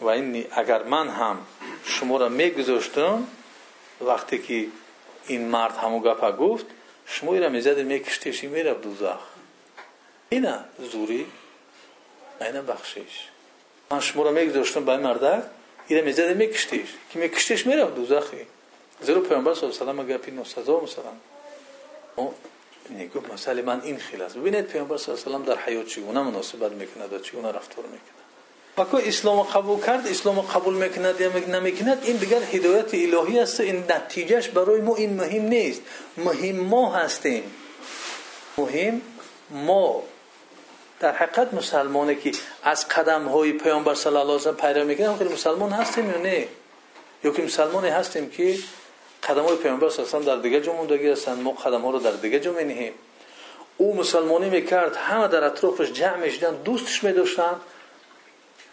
و این اگر من هم شما را میگذاشتم وقتی که این مرد همو گپا گفت شما را می‌زد میکشتیشی میره دوزخ؟ اینا زوری اینا بخشش. من شما را میگذاشتم به مردک اینا می‌زد میکشتیش که میکشتیش میره دوزخی زیرا پیامبر صلی الله علیه و گپی نوسزا مثلا گفت مسئله من این خیلی است ببینید پیامبر صلی الله علیه و در حیات چگونه مناسبت می‌کند و چگونه رفتار می‌کند وقتی اسلام قبول کرد اسلام قبول می‌کند یا نمی‌کند این دیگر هدایت الهی است این نتیجهش برای ما این مهم نیست مهم ما هستیم مهم ما در حقیقت مسلمانی که از قدم های پیامبر صلی الله علیه و سلم پیروی می‌کنیم که مسلمان هستیم یا نه؟ یا که مسلمانی هستیم که قدم های پیامبر صلی الله علیه و در دیگه جا موندگی هستند ما قدم ها رو در دیگه جا مینهیم. او مسلمانی می‌کرد همه در اطرافش جمع می‌شدن دوستش میداشتن.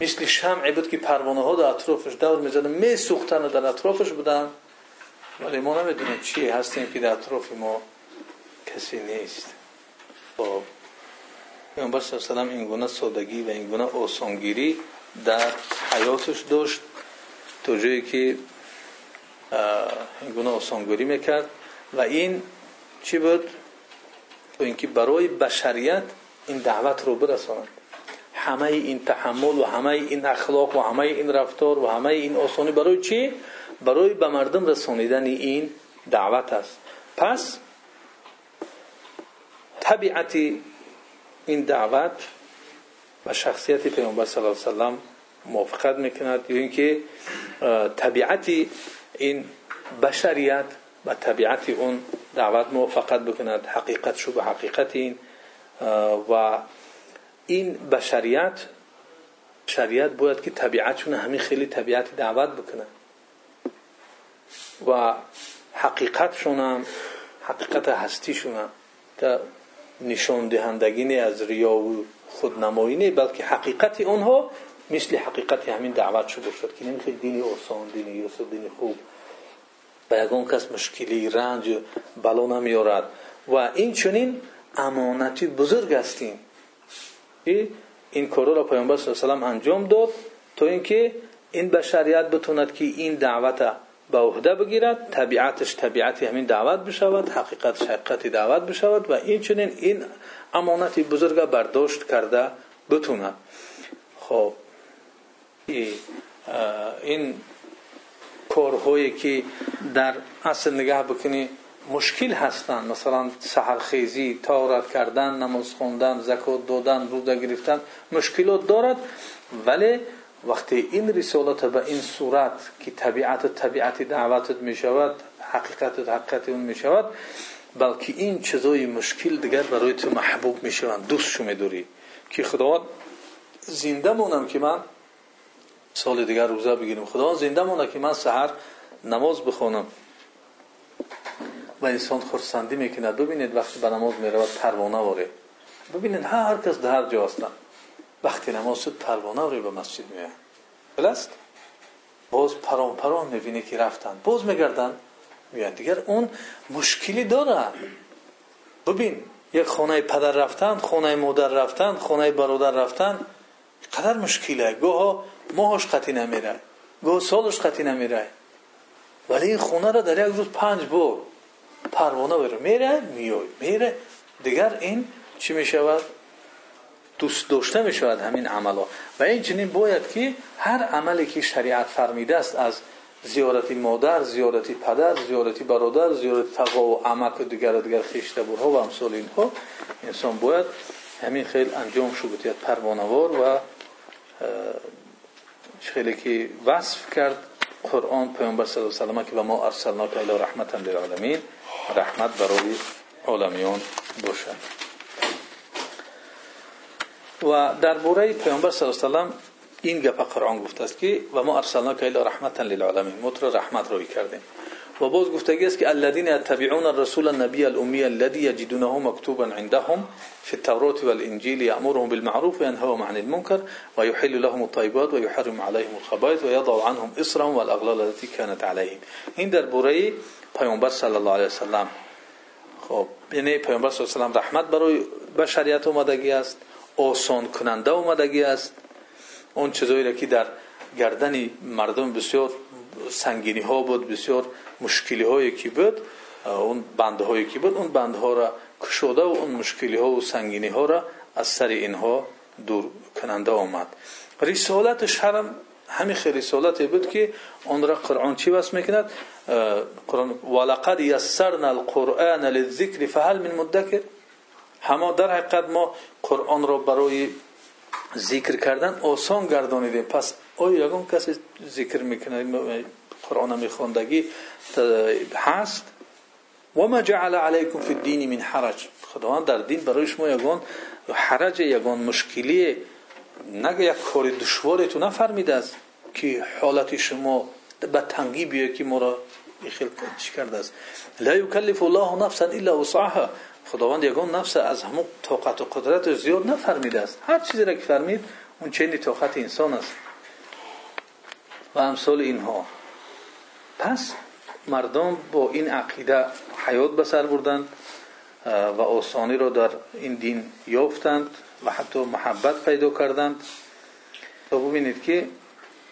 مثل شمعی بود که پروانه ها در اطرافش دور می‌زدن میسوختن در اطرافش بودن. ولی ما نمی‌دونیم چی هستیم که در اطراف ما کسی نیست. خب. پیامبر صلی الله علیه این گونه سادگی و این گونه آسانگیری در حیاتش داشت تا جایی که این گونه آسانگیری می‌کرد و این چی بود؟ تو اینکه برای بشریت این دعوت رو برساند همه این تحمل و همه این اخلاق و همه این رفتار و همه این آسانی برای چی؟ برای به مردم رسانیدن این دعوت است پس طبیعت این دعوت و شخصیت پیامبر صلی الله علیه و سلم موافقت می‌کند یا اینکه طبیعت این بشریت و طبیعت اون دعوت موافقت بکند حقیقت شو به حقیقت این و این بشریت شریعت باید که طبیعتشون همین خیلی طبیعت دعوت بکنه. و حقیقتشون هم حقیقت هستیشون هم. که نشان دهندگی از ریا و خودنمایی نه بلکه حقیقت اونها مثل حقیقت همین دعوت شده شد که نمی‌خواد دینی آسان دینی یوسف دینی خوب. به یگان کس مشکلی رنج بلا نمیارد و این چنین امانتی بزرگ هستیم این کارو را پیامبر صلی الله علیه و انجام داد تا اینکه این بشریت بتوند که این دعوت به عهده بگیرد طبیعتش طبیعت همین دعوت بشود حقیقت حقیقت دعوت بشود و این چنین این امانتی بزرگ برداشت کرده بتوند خب این کارهایی که در اصل نگاه بکنی مشکل هستند مثلا سحرخیزی تارت کردن نماز خوندن زکات دادن روزه گرفتن مشکلات دارد ولی وقتی این رسالت به این صورت که طبیعت طبیعت دعوتت می شود حقیقت حقیقت اون می شود بلکه این چیزای مشکل دیگر برای تو محبوب می شوند دوست شو می که خداوند زنده مونم که من سال دیگر روزه بگیریم خداوند زنده مونه که من سحر نماز بخونم. و انسان خرسندی می‌کند. ببینید وقتی به نماز می‌رود پروانه واره. ببینید هر کس در هر جا هستن. وقتی نماز شد پروانه واره به مسجد میاد بلست؟ باز پران پران می‌بینی که رفتن. باز میگردن میاد دیگر اون مشکلی داره. ببین یک خانه پدر رفتن خانه مادر رفتن خانه برادر رفتن قدر مشکله. گاه ماهش قطی نمیره. گاه سالش قطی نمیره. ولی این خونه را در یک روز پنج بار پروانه بره. میره میای میره. دیگر این چی می‌شود؟ دوست داشته می‌شود همین عملا و این چنین باید که هر عملی که شریعت فرمیده است از زیارتی مادر زیارتی پدر زیارتی برادر زیارتی تقا و عمک و دیگر و دیگر خیشتبورها و امثال اینها انسان باید همین خیلی انجام شو بتید پروانوار و خیلی که وصف کرد قرآن پیامبر صلی الله علیه و که و ما ارسلناک الی رحمتا للعالمین رحمت برای عالمیان باشد و در بوره پیامبر صلی الله علیه و این گپ قرآن گفته است که و ما ارسلناک الی رحمتا للعالمین تو رحمت روی کردیم. و باز گفتگی است که الذين يتبعون الرسول النبي الامي الذي يجدونه مكتوبا عندهم في التوراة والانجيل يأمرهم بالمعروف وينهاهم عن المنكر ويحل لهم الطيبات ويحرم عليهم الخبائث ويضع عنهم اصرهم والاغلال التي كانت عليهم این در بوره پیامبر صلی الله علیه و سلم. خب یعنی پیامبر صلی الله علیه و سلم رحمت برای بشریت اومدگی است. آسان کننده اومدگی است. اون چیزایی که در گردن مردم بسیار سنگینی ها بود بسیار مشکلی هایی که بود اون بنده هایی که بود اون بنده ها را کشوده و اون مشکلی ها و سنگینی ها را از سر اینها دور کننده آمد. رسالتش هم همین رسالتی بود که اون را قرآن چی واسه می‌کند؟ قرآن ولقد یسرنا القرآن للذکر فهل من مدکر؟ همه در حقیقت ما قرآن را برای ذکر کردن آسان گردانیدیم پس آیا یگان کسی ذکر می‌کنه قرآن میخوندگی هست و ما جعل علیکم فی الدین من حرج خداوند در دین برای شما یگان حرج یگان مشکلی نگه یک کار دشواری تو نفرمیده است که حالت شما به تنگی بیه که ما را خیلی چی کرده است لا یکلف الله نفسا الا وسعها خداوند یگان نفس از همون طاقت و قدرت زیاد نفرمیده است. هر چیزی را که فرمید اون چنین طاقت انسان است. و امثال اینها. پس مردم با این عقیده حیات به سر بردند و آسانی را در این دین یافتند و حتی محبت پیدا کردند. تا ببینید که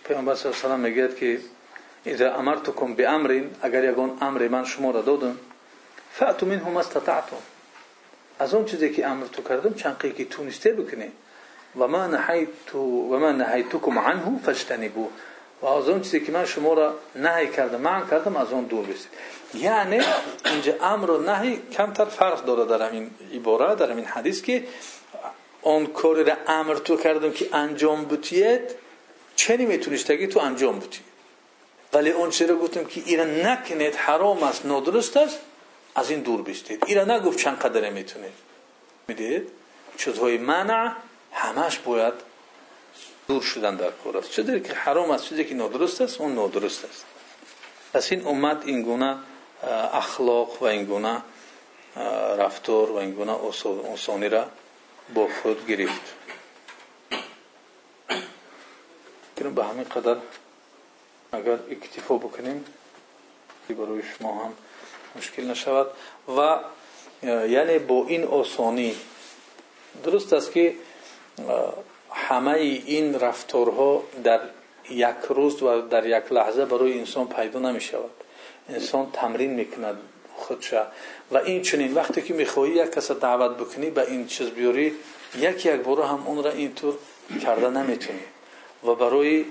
پیامبر صلی الله علیه و میگه که اذا امرتكم بامر اگر یگان امر من شما را دادم فاتوا منه ما استطعتم. از اون چیزی که امر تو کردم چنقی که تونسته بکنی. و ما نهیت و ما نهیتکم عنه فاجتنبوه و از اون چیزی که من شما را نهی کردم من کردم از اون دور بشید یعنی اینجا امر و نهی کمتر فرق داره در این عبارت در این حدیث که اون کاری را امر تو کردم که انجام بتید چه نمیتونستگی تو انجام بتی. ولی اون چرا گفتم که اینا نکنید حرام است نادرست است از این دور بشید اینا نگفت چند قدره می‌تونید. می‌دید؟ چیزهای منع همش باید دور شدن در کار است چیزی که حرام است چیزی که نادرست است؟ اون نادرست است. پس این امت این گونه اخلاق و این گونه رفتار و این گونه آسانی را با خود گرفت. به همین قدر اگر اکتفا بکنیم برای شما هم مشکل نشود و یعنی با این آسانی درست است که همه این رفتارها در یک روز و در یک لحظه برای انسان پیدا نمی شود انسان تمرین می‌کند خودش. و این چنین وقتی که می‌خواهی یک کس دعوت بکنی به این چیز بیاری یک یک بار هم اون را اینطور کرده نمی‌تونی. و برای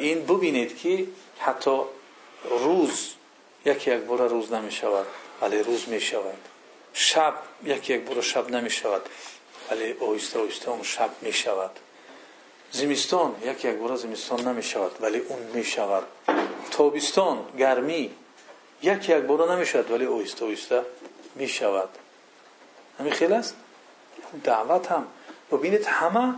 این ببینید که حتی روز یک یک بار روز نمی شود ولی روز می شود شب یک یک بار شب نمی شود ولی آهسته آهسته اون شب می شود زمستان یک یک بار زمستان نمی شود ولی اون می شود تابستان گرمی یک یک بار نمی شود ولی آهسته می شود همین خیلی است؟ دعوت هم. ببینید همه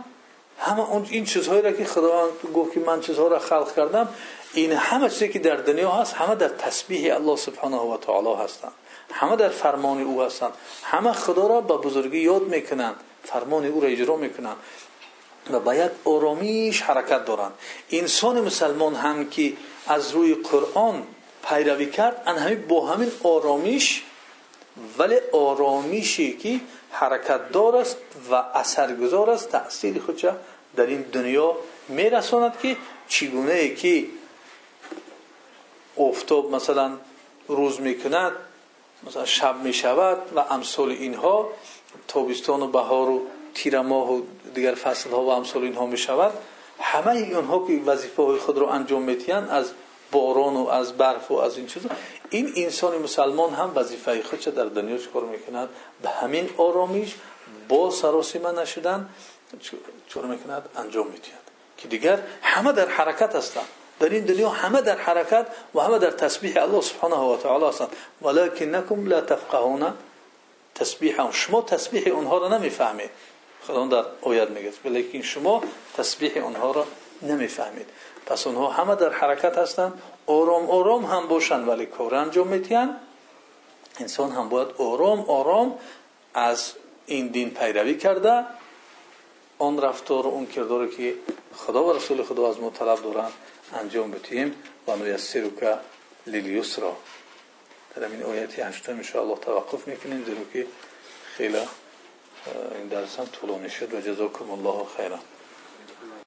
همه اون این چیزهایی را که خدا گفت که من چیزها را خلق کردم این همه چیزی که در دنیا هست همه در تسبیح الله سبحانه و تعالی هستند. همه در فرمان او هستند. همه خدا را با بزرگی یاد می‌کنند. فرمان او را اجرا می‌کنند. و باید آرامیش حرکت دارند. انسان مسلمان هم که از روی قرآن پیروی کرد ان همین با همین آرامیش ولی آرامیشی که حرکت دار است و اثرگذار است تأثیر خودش در این دنیا میرساند که چگونه که افتاب مثلا روز می‌کند مثلا شب می‌شود و امثال اینها تابستان و بهار و تیر ماه و دیگر فصل ها و امثال اینها می‌شود. همه اینها که وظیفه های خود رو انجام میتین از باران و از برف و از این چیزا. این انسان مسلمان هم وظیفه خودش در دنیا چکار می‌کند؟ به همین آرامیش با سراسیمه نشدن چکار می‌کند؟ انجام میتید که دیگر همه در حرکت هستند. در این دنیا همه در حرکت و همه در تسبیح الله سبحانه و تعالی هستند ولکنکم لا تفقهون تسبیح شما تسبیح اونها رو نمی‌فهمید. خدا در آیت میگه ولی شما تسبیح اونها رو نمی‌فهمید. پس اونها همه در حرکت هستند آرام آرام هم باشند ولی کار انجام میتین انسان هم باید آرام آرام از این دین پیروی کرده. آن رفتار و اون کردار که خدا و رسول خدا از ما طلب دارند انجام بدهیم و که لیلیسرا در این آیت هشتم ان توقف می‌کنیم. زیرا که خیلی این درس هم طولانی شد و جزاکم الله خیرا.